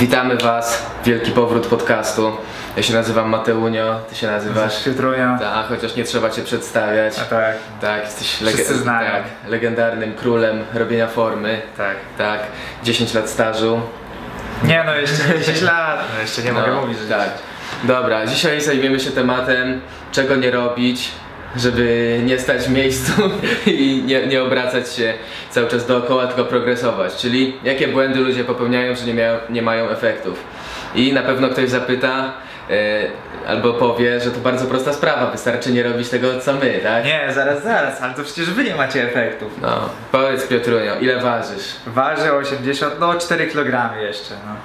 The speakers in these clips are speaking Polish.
Witamy Was, wielki powrót podcastu. Ja się nazywam Mateunio, Ty się nazywasz... Piotrunia. Tak, chociaż nie trzeba Cię przedstawiać. A tak, Tak, jesteś znają. tak, legendarnym królem robienia formy. tak. Tak, 10 lat stażu. Nie no, jeszcze nie 10 lat, no jeszcze nie mogę No, mówić, że Tak. Dobra, dzisiaj zajmiemy się tematem, czego nie robić, żeby nie stać w miejscu i nie, nie obracać się cały czas dookoła, tylko progresować. Czyli jakie błędy ludzie popełniają, że nie, miają, nie mają efektów. I na pewno ktoś zapyta, e, albo powie, że to bardzo prosta sprawa, wystarczy nie robić tego co my, tak? Nie, zaraz, zaraz, ale to przecież wy nie macie efektów. No, powiedz Piotrunio, ile ważysz? Waży 80, no 4 kg jeszcze, no.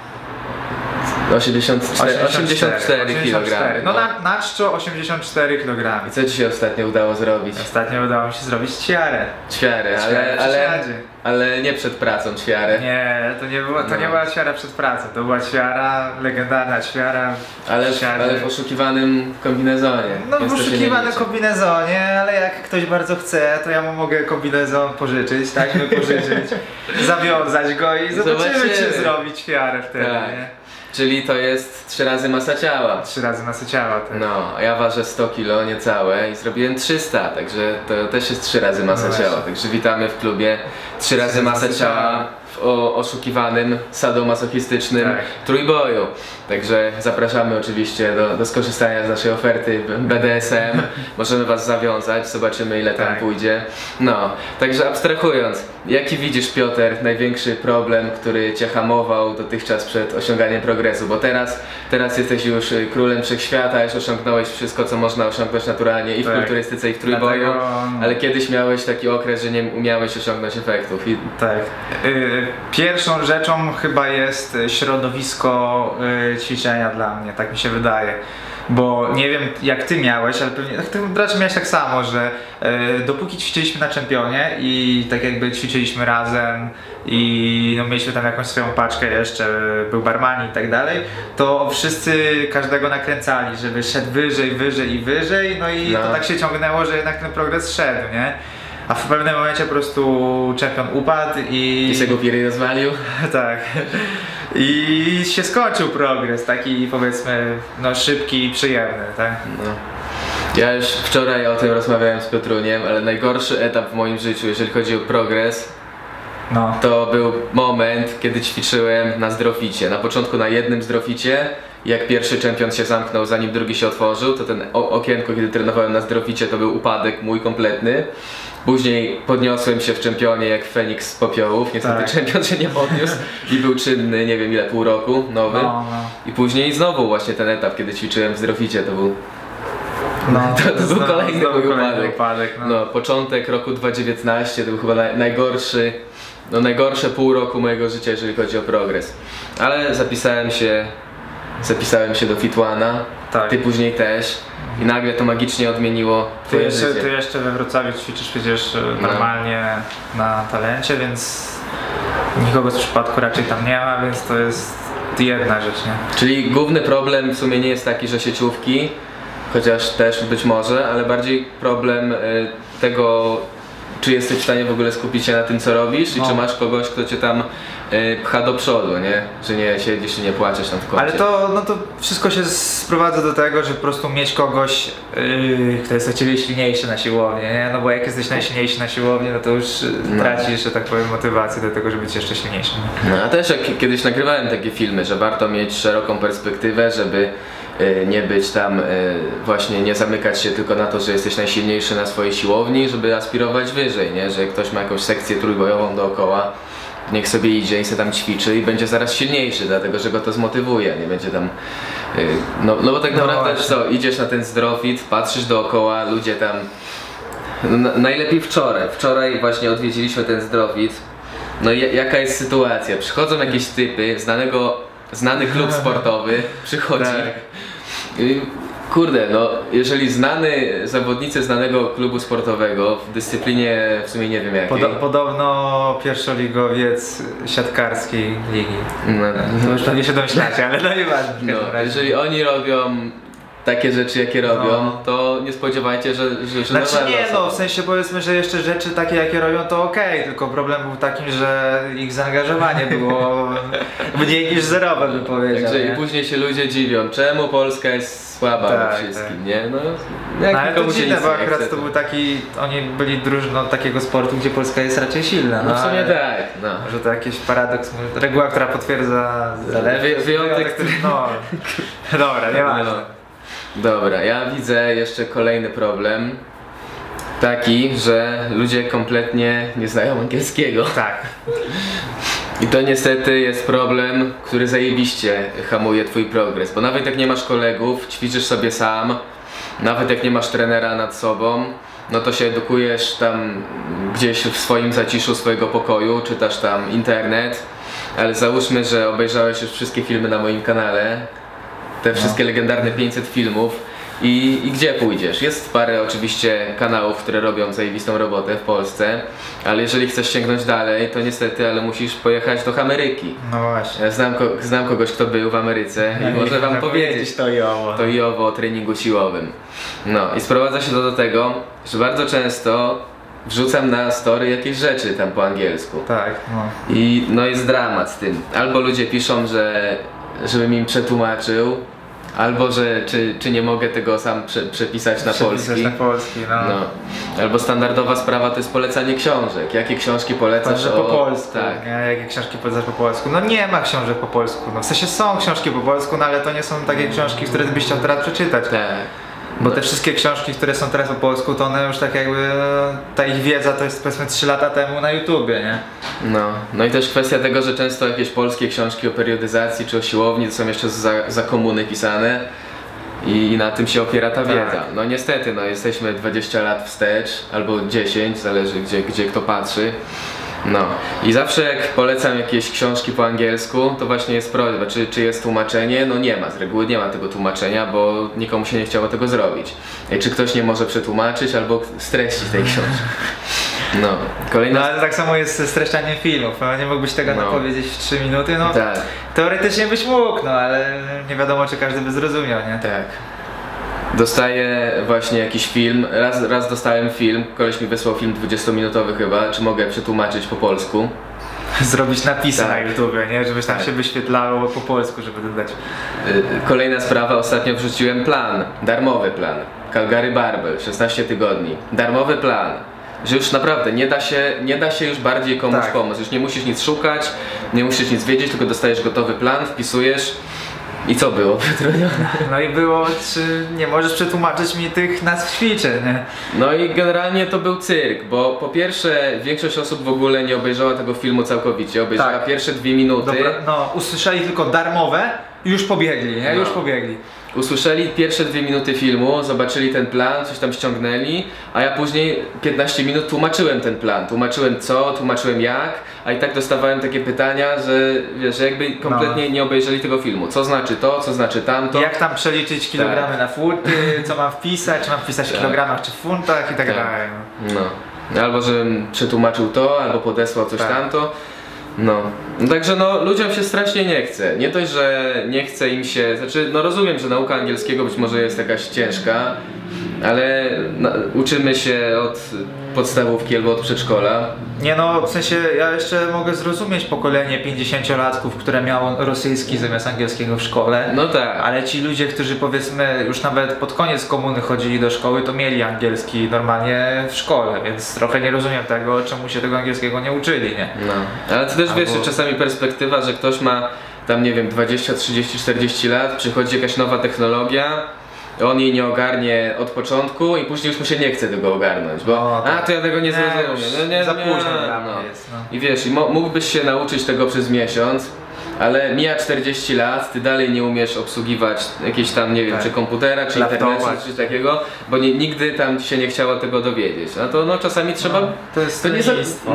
84, 84 kg. No na, na czczo 84 kg. I co Ci się ostatnio udało zrobić? Ostatnio udało mi się zrobić ćwiarę. Ćwiarę, ale, ale, ale nie przed pracą ćwiarę. Nie, to nie, była, to No. nie była ćwiara przed pracą, to była ćwiara, legendarna ćwiara. Ale, w, ale w oszukiwanym kombinezonie. No w liczy. kombinezonie, ale jak ktoś bardzo chce, to ja mu mogę kombinezon pożyczyć, tak? Pożyczyć, zawiązać go i zobaczymy, Zobaczymy. czy zrobić ćwiarę wtedy, Tak. nie? Czyli to jest trzy razy masa ciała. Trzy razy masy ciała, tak. No, a ja ważę 100 kg niecałe i zrobiłem 300, także to też jest trzy razy masa No ciała. Także witamy w klubie trzy razy masa ciała w oszukiwanym, sadomasochistycznym Tak. trójboju. Także zapraszamy oczywiście do, do skorzystania z naszej oferty BDSM. Możemy Was zawiązać, zobaczymy ile tam Tak. pójdzie. No, także abstrahując, jaki widzisz Piotr największy problem, który Cię hamował dotychczas przed osiąganiem progresu? Bo teraz, teraz jesteś już y, królem wszechświata, już osiągnąłeś wszystko co można osiągnąć naturalnie i w Tak. kulturystyce i w trójboju. Dlatego, Ale kiedyś miałeś taki okres, że nie umiałeś osiągnąć efektów i Tak. Y, Pierwszą rzeczą chyba jest y, środowisko ćwiczenia dla mnie, tak mi się wydaje. Bo nie wiem jak ty miałeś, ale pewnie ty raczej miałeś tak samo, że y, dopóki ćwiczyliśmy na czempionie i tak jakby ćwiczyliśmy razem i no, mieliśmy tam jakąś swoją paczkę jeszcze, był barmani i tak dalej, to wszyscy każdego nakręcali, żeby szedł wyżej, wyżej i wyżej, no i No. to tak się ciągnęło, że jednak ten progres szedł, nie? A w pewnym momencie po prostu czempion upadł i... i się go Piry rozwalił. tak. I się skończył progres, taki powiedzmy, no szybki i przyjemny, tak? No. Ja już wczoraj o tym rozmawiałem z Piotruniem, ale najgorszy etap w moim życiu, jeżeli chodzi o progres, No. to był moment, kiedy ćwiczyłem na zdroficie. Na początku na jednym zdroficie, jak pierwszy czempion się zamknął, zanim drugi się otworzył, to ten okienko, kiedy trenowałem na zdroficie, to był upadek mój kompletny. Później podniosłem się w czempionie jak Feniks z popiołów. Niestety Tak. czempion się nie podniósł i był czynny, nie wiem ile, pół roku, nowy. No, no. I później znowu właśnie ten etap, kiedy ćwiczyłem w zdroficie, to był No, To- to był kolejny znowu mój upadek. upadek no. No, początek roku 2019 to był chyba naj, najgorszy, no najgorsze pół roku mojego życia, jeżeli chodzi o progres. Ale zapisałem się, zapisałem się do Fitwana, Tak. ty później też i nagle to magicznie odmieniło Ty jeszcze, życie. ty jeszcze we Wrocławiu ćwiczysz przecież e, No. normalnie na talencie, więc nikogo z przypadku raczej tam nie ma, więc to jest jedna rzecz, nie? Czyli główny problem w sumie nie jest taki, że sieciówki, chociaż też być może, ale bardziej problem y, tego, czy jesteś w stanie w ogóle skupić się na tym, co robisz i No. czy masz kogoś, kto cię tam y, pcha do przodu, nie? Że nie siedzisz i nie płaczesz w kącie. Ale to, no to wszystko się sprowadza do tego, że po prostu mieć kogoś, yy, kto jest o ciebie silniejszy na siłowni, nie? No bo jak jesteś najsilniejszy na siłowni, no to już yy, No. tracisz, że tak powiem, motywację do tego, żeby być jeszcze silniejszym. No, a też jak kiedyś nagrywałem takie filmy, że warto mieć szeroką perspektywę, żeby y, nie być tam, y, właśnie nie zamykać się tylko na to, że jesteś najsilniejszy na swojej siłowni, żeby aspirować wyżej, nie? Że ktoś ma jakąś sekcję trójbojową dookoła, niech sobie idzie i se tam ćwiczy i będzie zaraz silniejszy, dlatego że go to zmotywuje, nie będzie tam... y, No, no bo tak No naprawdę właśnie. co, idziesz na ten zdrowit, patrzysz dookoła, ludzie tam... No, najlepiej wczoraj, wczoraj właśnie odwiedziliśmy ten zdrowit, no i jaka jest sytuacja? Przychodzą jakieś typy, znanego, znany klub sportowy przychodzi. Tak. I, Kurde, no jeżeli znany zawodnicy znanego klubu sportowego w dyscyplinie w sumie nie wiem jakiej. Podo- podobno pierwszoligowiec siatkarskiej ligi. no, To już pewnie się domyślacie, ale no nieważne. no, jeżeli oni robią takie rzeczy jakie robią, No. to nie spodziewajcie, że, że, że Znaczy nie no, w sensie powiedzmy, że jeszcze rzeczy takie jakie robią to okej, tylko problem był takim, że ich zaangażowanie było mniej niż zerowe bym powiedział. Także i nie? później się ludzie dziwią, czemu Polska jest słaba we Tak, wszystkim, tak. nie? No, No, jak ale to dziwne, bo akurat chce, to był taki, oni byli drużyną takiego sportu, gdzie Polska jest raczej silna. No w sumie tak, no. Że to jakiś paradoks, reguła, która potwierdza zalewy. Wy- wyjątek, który... No, dobra, nieważne. Dobra, ja widzę jeszcze kolejny problem. Taki, że ludzie kompletnie nie znają angielskiego. Tak. I to niestety jest problem, który zajebiście hamuje twój progres, bo nawet jak nie masz kolegów, ćwiczysz sobie sam, nawet jak nie masz trenera nad sobą, no to się edukujesz tam gdzieś w swoim zaciszu swojego pokoju, czytasz tam internet, ale załóżmy, że obejrzałeś już wszystkie filmy na moim kanale, te wszystkie legendarne 500 filmów i, i gdzie pójdziesz? Jest parę oczywiście kanałów, które robią zajebistą robotę w Polsce, ale jeżeli chcesz sięgnąć dalej, to niestety, ale musisz pojechać do Ameryki. No właśnie. Ja znam, ko- znam kogoś, kto był w Ameryce i może wam powiedzieć to i owo. to i owo o treningu siłowym. No i sprowadza się to do tego, że bardzo często wrzucam na story jakieś rzeczy tam po angielsku. Tak, no. I no jest dramat z tym. Albo ludzie piszą, że żebym im przetłumaczył, albo że czy, czy nie mogę tego sam prze, przepisać na Przepisać polski. na polski, no. No. Albo standardowa sprawa to jest polecanie książek. Jakie książki polecasz po polsku, Tak. nie? Jakie książki polecasz po polsku? No nie ma książek po polsku, no w sensie są książki po polsku, no ale to nie są takie książki, które byś chciał teraz przeczytać. Tak. Bo te wszystkie książki, które są teraz po polsku, to one już tak jakby, e, ta ich wiedza to jest powiedzmy 3 lata temu na YouTubie, nie? No, no i też kwestia tego, że często jakieś polskie książki o periodyzacji czy o siłowni to są jeszcze za, za komuny pisane i, i na tym się opiera ta Tak. wiedza. No niestety, no jesteśmy 20 lat wstecz albo 10, zależy gdzie, gdzie kto patrzy. No i zawsze jak polecam jakieś książki po angielsku, to właśnie jest prośba, czy, czy jest tłumaczenie? No nie ma, z reguły nie ma tego tłumaczenia, bo nikomu się nie chciało tego zrobić. I czy ktoś nie może przetłumaczyć albo streścić tej książki? No, kolejna No ale tak samo jest ze streszczaniem filmów, no, nie mógłbyś tego No. napowiedzieć w 3 minuty, no Tak, teoretycznie byś mógł, no ale nie wiadomo czy każdy by zrozumiał, nie? tak. Dostaję właśnie jakiś film. Raz, raz dostałem film, koleś mi wysłał film 20-minutowy chyba, czy mogę przetłumaczyć po polsku. Zrobić napisy Tak. na YouTubie, nie? Żebyś tam Tak. się wyświetlało po polsku, żeby dodać. Y, Kolejna sprawa, ostatnio wrzuciłem plan, darmowy plan. Calgary Barbell, 16 tygodni. Darmowy plan. Że już naprawdę nie da się, nie da się już bardziej komuś Tak. pomóc. Już nie musisz nic szukać, nie musisz nic wiedzieć, tylko dostajesz gotowy plan, wpisujesz i co było, Piotrunia? No i było, czy nie możesz przetłumaczyć mi tych nazw ćwiczeń, nie? No i generalnie to był cyrk, bo po pierwsze większość osób w ogóle nie obejrzała tego filmu całkowicie, obejrzała Tak. pierwsze dwie minuty, Dobra, no, usłyszeli tylko darmowe i już pobiegli, nie? No. Już pobiegli. usłyszeli pierwsze dwie minuty filmu, zobaczyli ten plan, coś tam ściągnęli, a ja później 15 minut tłumaczyłem ten plan, tłumaczyłem co, tłumaczyłem jak, a i tak dostawałem takie pytania, że wiesz, jakby kompletnie nie obejrzeli tego filmu. Co znaczy to, co znaczy tamto. Jak tam przeliczyć kilogramy na futy, co mam wpisać, czy mam wpisać w Tak. kilogramach czy w funtach i tak, Tak. dalej. no. No. Albo żebym przetłumaczył to, albo podesłał coś Tak. tamto. No. no. Także no ludziom się strasznie nie chce. Nie dość, że nie chce im się. Znaczy, no rozumiem, że nauka angielskiego być może jest jakaś ciężka, ale no, uczymy się od podstawówki albo od przedszkola. Nie no, w sensie ja jeszcze mogę zrozumieć pokolenie 50-latków, które miało rosyjski zamiast angielskiego w szkole. No tak. Ale ci ludzie, którzy powiedzmy już nawet pod koniec komuny chodzili do szkoły, to mieli angielski normalnie w szkole, więc trochę nie rozumiem tego, czemu się tego angielskiego nie uczyli, nie? No. Ale to też wiesz, Albo- czasami perspektywa, że ktoś ma tam nie wiem 20, 30, 40 lat, przychodzi jakaś nowa technologia. On jej nie ogarnie od początku i później już mu się nie chce tego ogarnąć, bo No, tak. a to ja tego nie zrozumiem. już No, nie, za nie, późno no. jest, no. I wiesz, i mo- mógłbyś się nauczyć tego przez miesiąc, ale mija 40 lat, ty dalej nie umiesz obsługiwać jakiegoś tam, nie wiem, Tak. czy komputera, czy Laptopa. internetu, czy coś takiego, bo nie, nigdy tam się nie chciało tego dowiedzieć. No to no czasami trzeba... No, to jest to nie,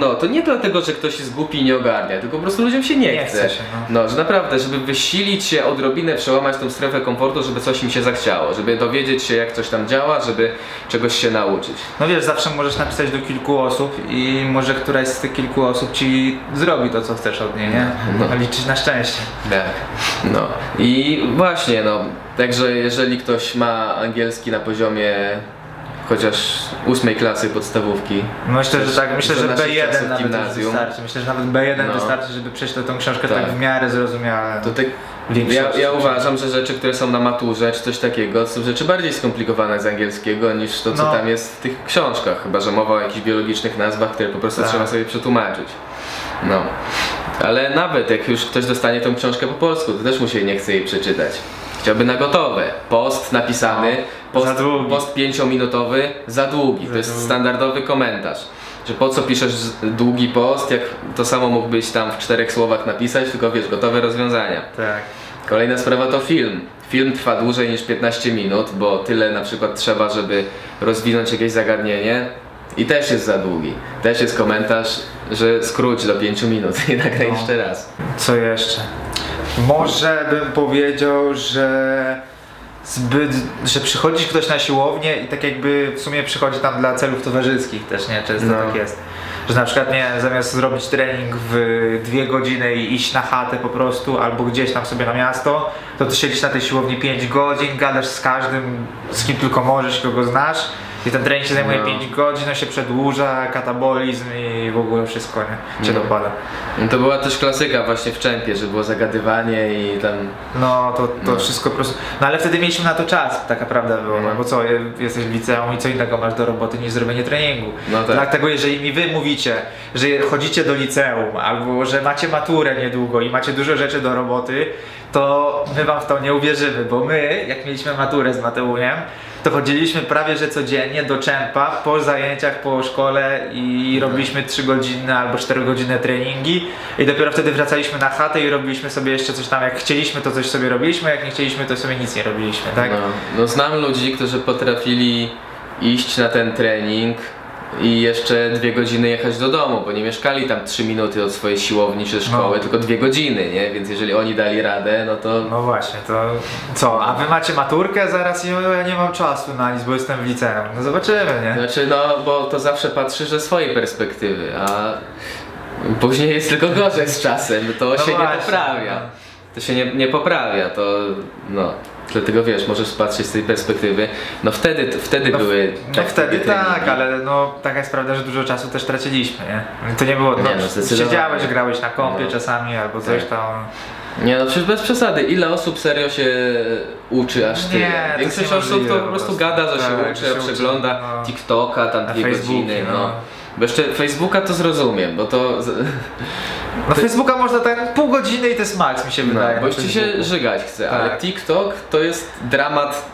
no, to nie dlatego, że ktoś jest głupi i nie ogarnia, tylko po prostu ludziom się nie, Nie chce się, No, że naprawdę, żeby wysilić się odrobinę, przełamać tą strefę komfortu, żeby coś im się zachciało, żeby dowiedzieć się jak coś tam działa, żeby czegoś się nauczyć. No wiesz, zawsze możesz napisać do kilku osób i może któraś z tych kilku osób ci zrobi to, co chcesz od niej, nie? No. No. Liczyć na szczęście. Szczęście. Tak. No. I właśnie, no. Także jeżeli ktoś ma angielski na poziomie chociaż ósmej klasy podstawówki. Myślę, że tak, myślę, że naszych B1 czasów nawet gimnazjum. wystarczy. Myślę, że nawet B1 No. wystarczy, żeby przeczytać tą książkę tak, Tak. w miarę zrozumiale. To Większość. ja, ja uważam, że rzeczy, które są na maturze czy coś takiego, są rzeczy bardziej skomplikowane z angielskiego niż to, co No. tam jest w tych książkach. Chyba, że mowa o jakichś biologicznych nazwach, które po prostu Tak. trzeba sobie przetłumaczyć. No. Ale nawet jak już ktoś dostanie tą książkę po polsku, to też mu się nie chce jej przeczytać. Chciałby na gotowe. Post napisany, No, post, za długi. post pięciominutowy, za długi. Za to jest długi. standardowy komentarz. Że po co piszesz długi post, jak to samo mógłbyś tam w czterech słowach napisać, tylko wiesz, gotowe rozwiązania. Tak. Kolejna sprawa to film. Film trwa dłużej niż 15 minut, bo tyle na przykład trzeba, żeby rozwinąć jakieś zagadnienie i też jest za długi. Też jest komentarz, że skróć do 5 minut i nagraj No. jeszcze raz. Co jeszcze? Może bym powiedział, że zbyt, że przychodzi ktoś na siłownię i tak jakby w sumie przychodzi tam dla celów towarzyskich też, nie? Często No. tak jest. Że na przykład nie, zamiast zrobić trening w dwie godziny i iść na chatę po prostu, albo gdzieś tam sobie na miasto, to ty siedzisz na tej siłowni 5 godzin, gadasz z każdym, z kim tylko możesz, kogo znasz. I ten trening się zajmuje No. 5 godzin, on się przedłuża, katabolizm i w ogóle wszystko, nie? Cię No. dopada. No to była też klasyka właśnie w czempie, że było zagadywanie i tam... No, to, to No. wszystko po prostu. No ale wtedy mieliśmy na to czas, taka prawda była. No. bo co, je- jesteś w liceum i co innego masz do roboty niż zrobienie treningu. No tak. Dlatego jeżeli mi wy mówicie, że chodzicie do liceum albo że macie maturę niedługo i macie dużo rzeczy do roboty, to my wam w to nie uwierzymy, bo my, jak mieliśmy maturę z Mateusiem, to chodziliśmy prawie że codziennie do Czempa po zajęciach po szkole i robiliśmy 3 godzinne albo 4 godzinne treningi. I dopiero wtedy wracaliśmy na chatę i robiliśmy sobie jeszcze coś tam, jak chcieliśmy to coś sobie robiliśmy, jak nie chcieliśmy to sobie nic nie robiliśmy, tak? No, no znam ludzi, którzy potrafili iść na ten trening i jeszcze dwie godziny jechać do domu, bo nie mieszkali tam trzy minuty od swojej siłowni czy szkoły, No. tylko dwie godziny, nie? Więc jeżeli oni dali radę, no to No właśnie, to co, a wy macie maturkę zaraz i ja nie mam czasu na nic, bo jestem w liceum. No zobaczymy, nie? Znaczy, no, bo to zawsze patrzysz ze swojej perspektywy, a później jest tylko gorzej z czasem, to No się nie właśnie, poprawia. no. To się nie, nie poprawia, to no. Dlatego wiesz, możesz patrzeć z tej perspektywy. No wtedy, wtedy No, były. No tak wtedy tak, ale no taka jest prawda, że dużo czasu też traciliśmy, nie? To nie było, no, Nie, no, zdecydowanie. siedziałeś, grałeś na kompie No. czasami albo coś Tak. tam. Nie no, przecież bez przesady. Ile osób serio się uczy aż tyle? Nie, Większość osób to po po prostu prostu. gada, że Tak, się że uczy, się a uczy, przegląda no. TikToka, tam dwie Facebooki, godziny, no. No. Bo jeszcze Facebooka to zrozumiem, bo to... z- No Facebooka można tak pół godziny i to jest max mi się No, wydaje. bo na już ci się żygać chce, ale Tak. TikTok to jest dramat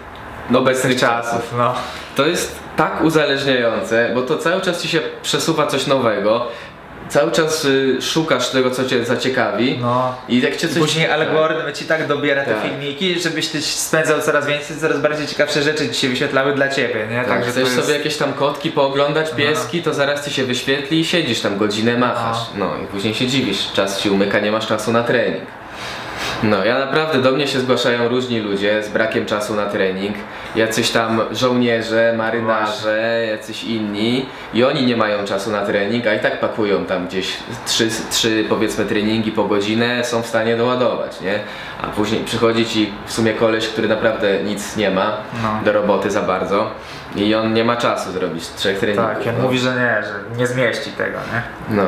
obecnych tych czasów, no. To jest tak uzależniające, bo to cały czas ci się przesuwa coś nowego, cały czas y, szukasz tego, co cię zaciekawi No. i jak cię coś... Później algorytm ci tak dobiera te Tak. filmiki, żebyś ty spędzał coraz więcej, coraz bardziej ciekawsze rzeczy ci się wyświetlały dla ciebie, nie? Tak, Także to chcesz jest... sobie jakieś tam kotki pooglądać, pieski, to zaraz ci się wyświetli i siedzisz tam godzinę, machasz. No i później się dziwisz, czas ci umyka, nie masz czasu na trening. No, ja naprawdę do mnie się zgłaszają różni ludzie z brakiem czasu na trening. Jacyś tam żołnierze, marynarze, jacyś inni i oni nie mają czasu na trening, a i tak pakują tam gdzieś trzy, trzy powiedzmy treningi po godzinę, są w stanie doładować, nie? A później przychodzi ci w sumie koleś, który naprawdę nic nie ma No. do roboty za bardzo i on nie ma czasu zrobić trzech treningów. Tak, on no. mówi, że nie, że nie zmieści tego, nie? No.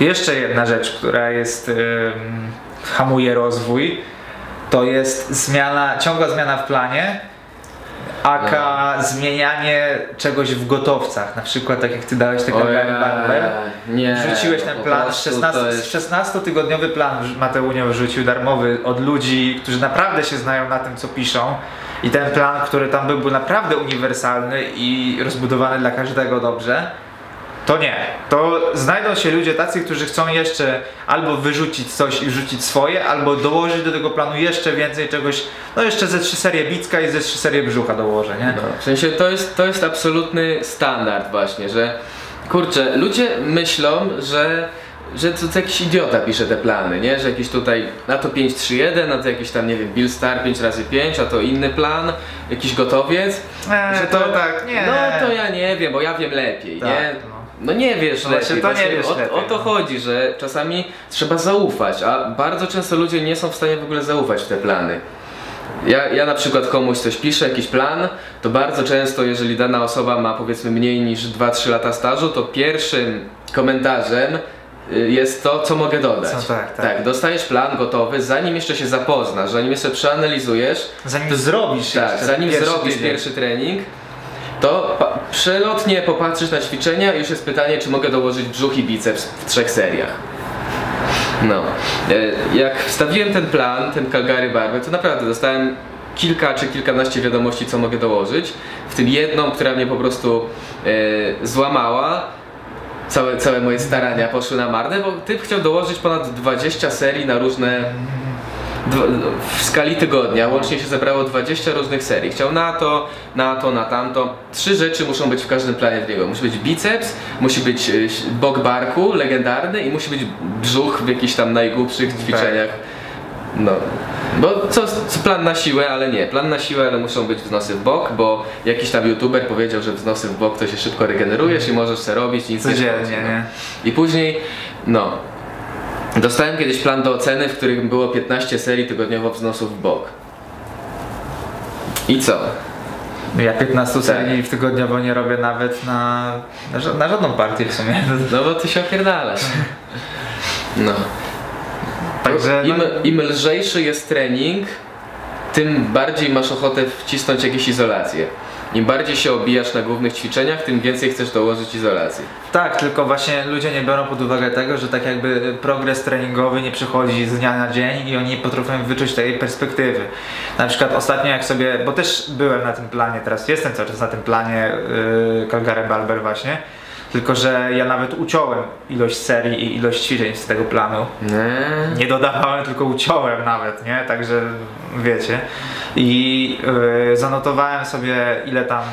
Jeszcze jedna rzecz, która jest ym, hamuje rozwój, to jest zmiana, ciągła zmiana w planie, aka No. zmienianie czegoś w gotowcach, na przykład tak jak ty dałeś tego Barber. nie. Wrzuciłeś ten plan, prostu 16, to jest- 16-tygodniowy plan Mateunio wrzucił darmowy od ludzi, którzy naprawdę się znają na tym, co piszą. I ten plan, który tam był, był naprawdę uniwersalny i rozbudowany dla każdego dobrze. To nie. To znajdą się ludzie tacy, którzy chcą jeszcze albo wyrzucić coś i wrzucić swoje, albo dołożyć do tego planu jeszcze więcej czegoś. No jeszcze ze trzy serie bicka i ze trzy serie brzucha dołożę, nie? No, w sensie to jest, to jest absolutny standard właśnie, że kurczę, ludzie myślą, że że to, to jakiś idiota pisze te plany, nie? Że jakiś tutaj, na to 5-3-1, na to jakiś tam, nie wiem, Bill Star 5 razy 5 a to inny plan, jakiś gotowiec. Eee, że to tak, nie. No to ja nie wiem, bo ja wiem lepiej, Tak, nie? no. No nie wiesz No lepiej. to nie wiesz o, lepiej, o to no. chodzi, że czasami trzeba zaufać, a bardzo często ludzie nie są w stanie w ogóle zaufać w te plany. Ja, ja na przykład komuś coś piszę, jakiś plan, to bardzo często, jeżeli dana osoba ma powiedzmy mniej niż 2-3 lata stażu, to pierwszym komentarzem y, jest to, co mogę dodać. Co, tak, tak. dostajesz plan gotowy, zanim jeszcze się zapoznasz, zanim jeszcze przeanalizujesz, Zanim zrobisz tak, zanim zrobisz tydzień. pierwszy trening, to przelotnie popatrzysz na ćwiczenia i już jest pytanie, czy mogę dołożyć brzuch i biceps w trzech seriach. No. E, Jak wstawiłem ten plan, ten Calgary Barbell, to naprawdę dostałem kilka czy kilkanaście wiadomości, co mogę dołożyć. W tym jedną, która mnie po prostu e, złamała. Całe, całe moje starania poszły na marne, bo typ chciał dołożyć ponad 20 serii na różne w skali tygodnia łącznie się zebrało 20 różnych serii. Chciał na to, na to, na tamto. Trzy rzeczy muszą być w każdym planie niego. Musi być biceps, musi być e, bok barku legendarny i musi być brzuch w jakichś tam najgłupszych ćwiczeniach. No. Bo co, co plan na siłę, ale nie. Plan na siłę, ale muszą być wznosy w bok, bo jakiś tam youtuber powiedział, że wznosy w bok to się szybko regenerujesz i możesz se robić nic nie Codziennie, szkodzi, no. nie? I później, no. Dostałem kiedyś plan do oceny, w którym było 15 serii tygodniowo wznosów w bok. I co? No Ja 15 Tak. serii w tygodniowo nie robię nawet na, na, ża- na żadną partię w sumie. No bo ty się opierdalasz. No. Także no, Im, Im lżejszy jest trening, tym bardziej masz ochotę wcisnąć jakieś izolacje. Im bardziej się obijasz na głównych ćwiczeniach, tym więcej chcesz dołożyć izolacji. tak, tylko właśnie ludzie nie biorą pod uwagę tego, że tak jakby progres treningowy nie przychodzi z dnia na dzień i oni nie potrafią wyczuć tej perspektywy. Na przykład ostatnio jak sobie, bo też byłem na tym planie, teraz jestem cały czas na tym planie yy, Calgary Balber właśnie, tylko że ja nawet uciąłem ilość serii i ilość ćwiczeń z tego planu. Nie. Nie dodawałem, tylko uciąłem nawet, nie? Także wiecie. I yy, zanotowałem sobie, ile tam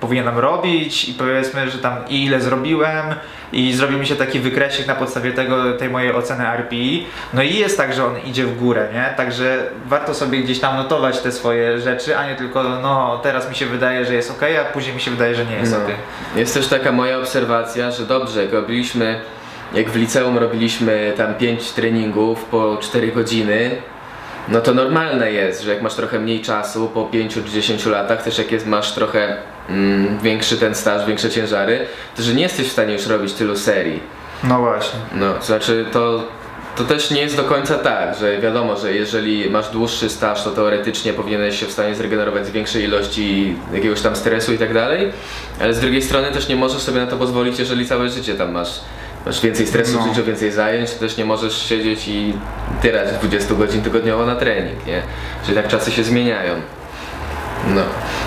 powinienem robić i powiedzmy, że tam i ile zrobiłem i zrobił mi się taki wykresik na podstawie tego, tej mojej oceny RPI. No i jest tak, że on idzie w górę, nie? Także warto sobie gdzieś tam notować te swoje rzeczy, a nie tylko, no teraz mi się wydaje, że jest ok, a później mi się wydaje, że nie jest No. ok. Jest też taka moja obserwacja, że dobrze, robiliśmy, jak w liceum robiliśmy tam 5 treningów po 4 godziny, no to normalne jest, że jak masz trochę mniej czasu po 5 czy 10 latach, też jak jest, masz trochę mm, większy ten staż, większe ciężary, to że nie jesteś w stanie już robić tylu serii. No właśnie. No, to znaczy to, to też nie jest do końca tak, że wiadomo, że jeżeli masz dłuższy staż, to teoretycznie powinieneś się w stanie zregenerować z większej ilości jakiegoś tam stresu i tak dalej, ale z drugiej strony też nie możesz sobie na to pozwolić, jeżeli całe życie tam masz. Masz więcej stresu w No. życiu, więcej zajęć, to też nie możesz siedzieć i tyrać 20 godzin tygodniowo na trening, nie? Czyli tak czasy się zmieniają. No.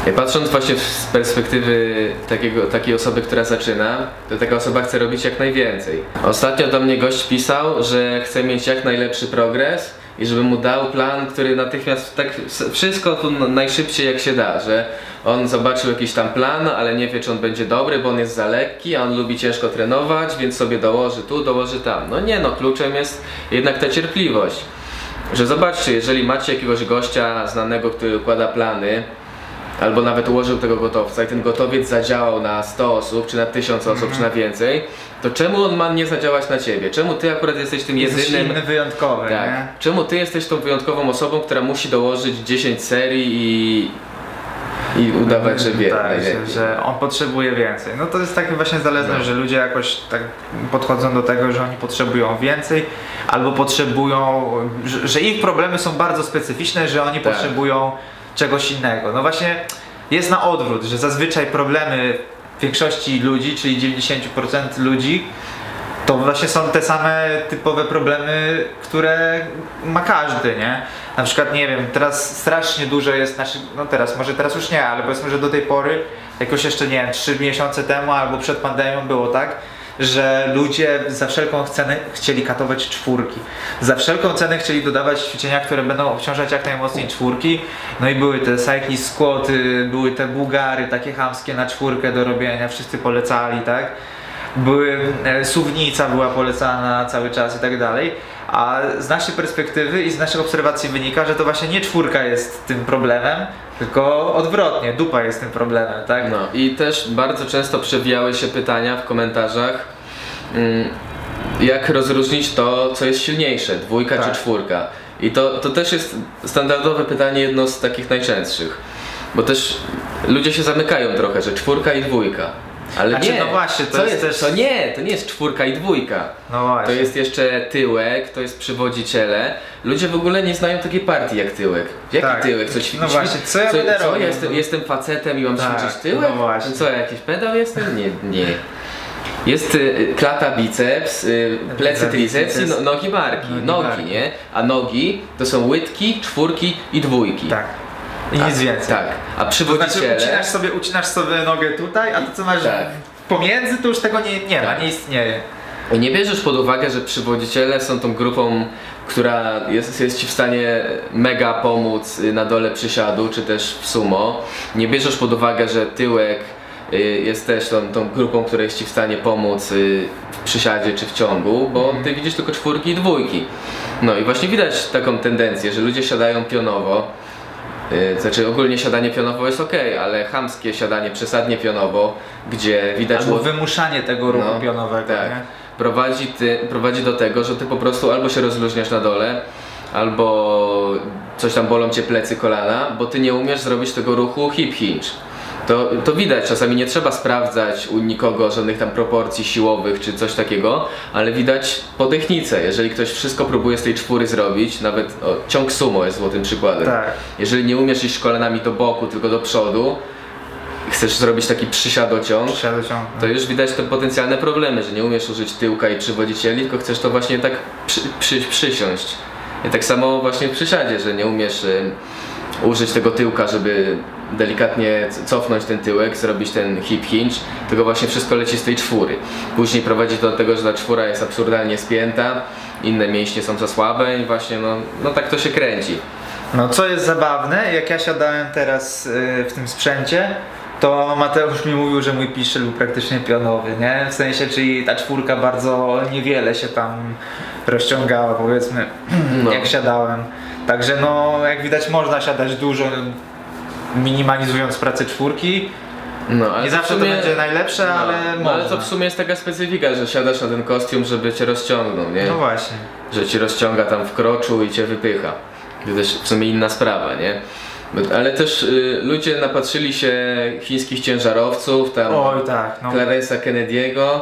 Ja patrząc właśnie z perspektywy takiego, takiej osoby, która zaczyna, to taka osoba chce robić jak najwięcej. Ostatnio do mnie gość pisał, że chce mieć jak najlepszy progres i żeby mu dał plan, który natychmiast tak wszystko tu n- najszybciej jak się da, że on zobaczył jakiś tam plan, ale nie wie czy on będzie dobry, bo on jest za lekki, a on lubi ciężko trenować, więc sobie dołoży tu, dołoży tam. No nie no, kluczem jest jednak ta cierpliwość. Że zobaczcie, jeżeli macie jakiegoś gościa znanego, który układa plany, albo nawet ułożył tego gotowca i ten gotowiec zadziałał na 100 osób, czy na 1000 osób, czy na więcej, to czemu on ma nie zadziałać na ciebie? Czemu ty akurat jesteś tym Jesteś jedynym... inny, wyjątkowy, Tak. nie? Czemu ty jesteś tą wyjątkową osobą, która musi dołożyć 10 serii i, i udawać, że wie Tak, że, że on potrzebuje więcej. No to jest takie właśnie zależne, No. że ludzie jakoś tak podchodzą do tego, że oni potrzebują więcej, albo potrzebują, że, że ich problemy są bardzo specyficzne, że oni Tak. potrzebują czegoś innego. No właśnie jest na odwrót, że zazwyczaj problemy większości ludzi, czyli 90% ludzi, to właśnie są te same typowe problemy, które ma każdy, nie? Na przykład, nie wiem, teraz strasznie dużo jest naszych, no teraz, może teraz już nie, ale powiedzmy, że do tej pory, jakoś jeszcze, nie wiem, 3 miesiące temu albo przed pandemią było tak, że ludzie za wszelką cenę chcieli katować czwórki. Za wszelką cenę chcieli dodawać ćwiczenia, które będą obciążać jak najmocniej czwórki. No i były te cyclist squaty, były te bułgary takie chamskie na czwórkę do robienia, wszyscy polecali, tak? były, e, suwnica była polecana cały czas i tak dalej, A z naszej perspektywy i z naszych obserwacji wynika, że to właśnie nie czwórka jest tym problemem, tylko odwrotnie, dupa jest tym problemem, tak? No i też bardzo często przewijały się pytania w komentarzach, mm, jak rozróżnić to, co jest silniejsze, dwójka Tak. czy czwórka. I to, to też jest standardowe pytanie, jedno z takich najczęstszych. Bo też ludzie się zamykają trochę, że czwórka i dwójka. Ale Znaczy, nie, no właśnie, to co jest też- To nie, to nie jest czwórka i dwójka. No To właśnie. jest jeszcze tyłek, to jest przywodziciele. Ludzie w ogóle nie znają takiej partii jak tyłek. Jaki Tak. tyłek? Co, ćwi- No właśnie, co ja co, będę co robił? jestem, jestem facetem i mam Tak, ćwiczyć tyłek? no właśnie. co, jakiś pedał jestem? Nie, nie. Jest y, klata biceps, y, plecy triceps i no, nogi barki. Nogi Nogi, nie? A nogi to są łydki, czwórki i dwójki. Tak. I nic więcej. Tak. A To przywodziciele... znaczy ucinasz sobie, ucinasz sobie nogę tutaj, a to co masz Tak. pomiędzy, to już tego nie, nie ma, Tak. nie istnieje. Nie bierzesz pod uwagę, że przywodziciele są tą grupą, która jest, jest ci w stanie mega pomóc na dole przysiadu, czy też w sumo. Nie bierzesz pod uwagę, że tyłek y, jest też tą, tą grupą, która jest ci w stanie pomóc y, w przysiadzie czy w ciągu, bo ty widzisz tylko czwórki i dwójki. No i właśnie widać taką tendencję, że ludzie siadają pionowo. Y, Znaczy ogólnie siadanie pionowo jest ok, ale chamskie siadanie przesadnie pionowo, gdzie widać Albo wymuszanie tego ruchu No, pionowego, tak. nie? prowadzi, ty, prowadzi do tego, że ty po prostu albo się rozluźniasz na dole, albo coś tam bolą cię plecy, kolana, bo ty nie umiesz zrobić tego ruchu hip hinge. To, to widać, czasami nie trzeba sprawdzać u nikogo żadnych tam proporcji siłowych czy coś takiego, ale widać po technice. Jeżeli ktoś wszystko próbuje z tej czwóry zrobić, nawet o, ciąg sumo jest złotym przykładem. Tak. Jeżeli nie umiesz iść kolanami do boku, tylko do przodu, chcesz zrobić taki przysiadociąg, Siadociąg. to już widać te potencjalne problemy, że nie umiesz użyć tyłka i przywodzicieli, tylko chcesz to właśnie tak przy, przy, przysiąść. I tak samo właśnie w przysiadzie, że nie umiesz y, użyć tego tyłka, żeby delikatnie cofnąć ten tyłek, zrobić ten hip hinge, tylko właśnie wszystko leci z tej czwóry. Później prowadzi to do tego, że ta czwóra jest absurdalnie spięta, inne mięśnie są za słabe i właśnie no, no tak to się kręci. No co jest zabawne, jak ja siadałem teraz y, w tym sprzęcie, to Mateusz mi mówił, że mój piszel był praktycznie pionowy, nie? W sensie, czyli ta czwórka bardzo niewiele się tam rozciągała, powiedzmy, No. jak siadałem. Także no, jak widać można siadać dużo, minimalizując pracę czwórki. No, ale Nie zawsze to sumie- będzie najlepsze, ale no, ale to w sumie jest taka specyfika, że siadasz na ten kostium, żeby cię rozciągnął, nie? No właśnie. że cię rozciąga tam w kroczu i cię wypycha. To też w sumie inna sprawa, nie? Ale też y, ludzie napatrzyli się chińskich ciężarowców, tam Oj tak, no. Clarence'a Kennedy'ego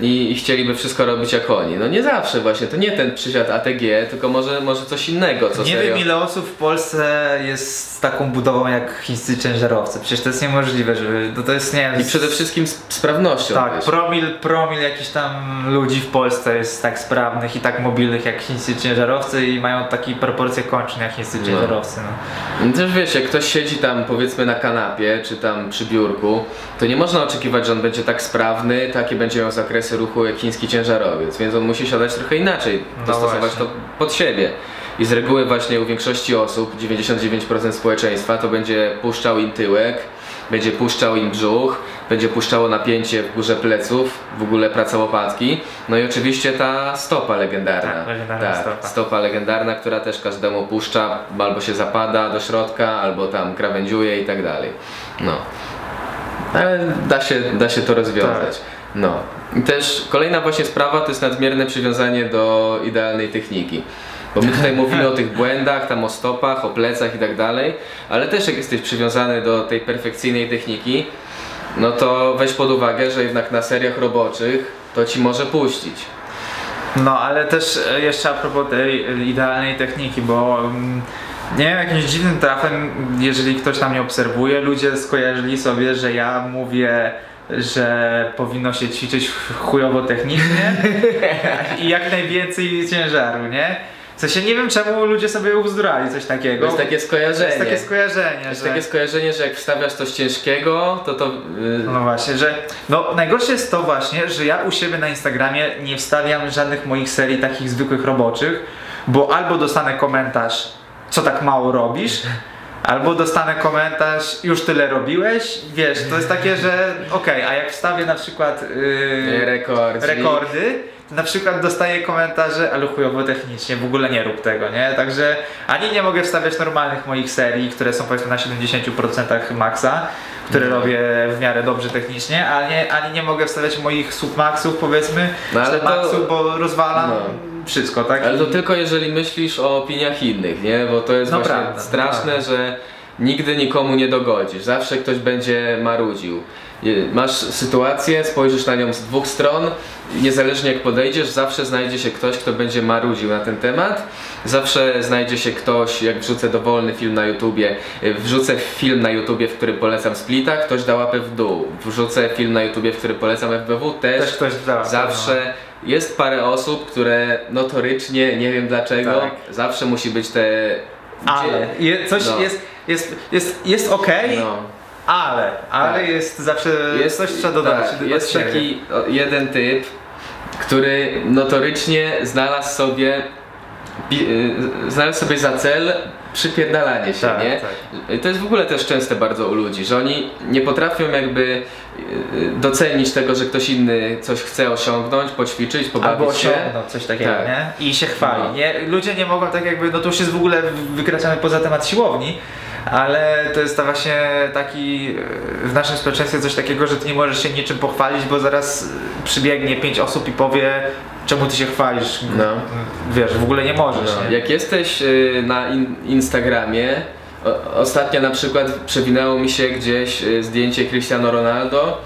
i, i chcieliby wszystko robić jak oni. No nie zawsze właśnie, to nie ten przysiad ATG, tylko może, może coś innego, co Nie serio... wiem ile osób w Polsce jest z taką budową jak chińscy ciężarowcy. Przecież to jest niemożliwe, żeby. No to jest nie wiem. I przede wszystkim z sprawnością Tak, też. promil, promil jakichś tam ludzi w Polsce jest tak sprawnych i tak mobilnych jak chińscy ciężarowcy i mają takie proporcje kończyn jak chińscy No. ciężarowcy. No. No Też wiesz, jak ktoś siedzi tam powiedzmy na kanapie, czy tam przy biurku, to nie można oczekiwać, że on będzie tak sprawny, takie będzie miał zakresy ruchu jak chiński ciężarowiec, więc on musi siadać trochę inaczej, No dostosować właśnie. to pod siebie. I z reguły właśnie u większości osób, 99% społeczeństwa, to będzie puszczał im tyłek, będzie puszczał im brzuch, będzie puszczało napięcie w górze pleców, w ogóle praca łopatki, no i oczywiście ta stopa legendarna. Tak, legendarna stopa. stopa legendarna, która też każdemu puszcza, albo się zapada do środka, albo tam krawędziuje i tak dalej. No. Ale da się, da się to rozwiązać. Tak. No. I też kolejna właśnie sprawa to jest nadmierne przywiązanie do idealnej techniki. Bo my tutaj mówimy o tych błędach, tam o stopach, o plecach i tak dalej, ale też jak jesteś przywiązany do tej perfekcyjnej techniki, no to weź pod uwagę, że jednak na seriach roboczych to ci może puścić. no ale też e, jeszcze a propos tej e, idealnej techniki, bo mm, nie wiem, jakimś dziwnym trafem, jeżeli ktoś tam mnie obserwuje, ludzie skojarzyli sobie, że ja mówię że powinno się ćwiczyć chujowo technicznie i jak najwięcej ciężaru, nie? W sensie nie wiem czemu ludzie sobie ubzdurali coś takiego. To jest takie To skojarzenie. jest takie skojarzenie, To jest że... takie skojarzenie, że jak wstawiasz coś ciężkiego, to to... Yy, No właśnie, że no najgorsze jest to właśnie, że ja u siebie na Instagramie nie wstawiam żadnych moich serii takich zwykłych roboczych, bo albo dostanę komentarz, co tak mało robisz, albo dostanę komentarz, już tyle robiłeś, wiesz, to jest takie, że okej, a jak wstawię na przykład yy, rekord. rekordy, na przykład dostaję komentarze, ale chujowo technicznie, w ogóle nie rób tego, nie? Także ani nie mogę wstawiać normalnych moich serii, które są powiedzmy na 70% maksa, które No. robię w miarę dobrze technicznie, ani, ani nie mogę wstawiać moich submaxów powiedzmy, No, czy to- bo rozwalam No. Wszystko, tak? Ale to tylko jeżeli myślisz o opiniach innych, nie? Bo to jest No właśnie prawda, straszne, prawda. że nigdy nikomu nie dogodzisz. Zawsze ktoś będzie marudził. Masz sytuację, spojrzysz na nią z dwóch stron, niezależnie jak podejdziesz, zawsze znajdzie się ktoś, kto będzie marudził na ten temat. Zawsze znajdzie się ktoś, jak wrzucę dowolny film na YouTubie, y, wrzucę film na YouTubie, w którym polecam Splita, ktoś da łapę w dół. Wrzucę film na YouTubie, w którym polecam FBW, też, Też ktoś da, zawsze jest parę osób, które notorycznie, nie wiem dlaczego, Tak. zawsze musi być te... Ale je, coś No. jest, jest, jest, jest okej, No. ale, ale Tak. jest zawsze, jest, coś trzeba dodać. Tak, jest taki jeden typ, który notorycznie znalazł sobie y, znalazł sobie za cel przypierdalanie się, Tak, nie? tak. To jest w ogóle też częste bardzo u ludzi, że oni nie potrafią jakby y, docenić tego, że ktoś inny coś chce osiągnąć, poćwiczyć, pobawić Albo się. coś takiego, Tak. nie? I się chwali, No. nie? Ludzie nie mogą tak jakby, no to już jest w ogóle wykraczamy poza temat siłowni, ale to jest ta właśnie taki, e, w naszym społeczeństwie coś takiego, że ty nie możesz się niczym pochwalić, bo zaraz e, przybiegnie pięć osób i powie, czemu ty się chwalisz. No. Wiesz, w ogóle nie możesz, No, nie? jak jesteś y, na in Instagramie, o, ostatnio na przykład przewinęło mi się gdzieś zdjęcie Cristiano Ronaldo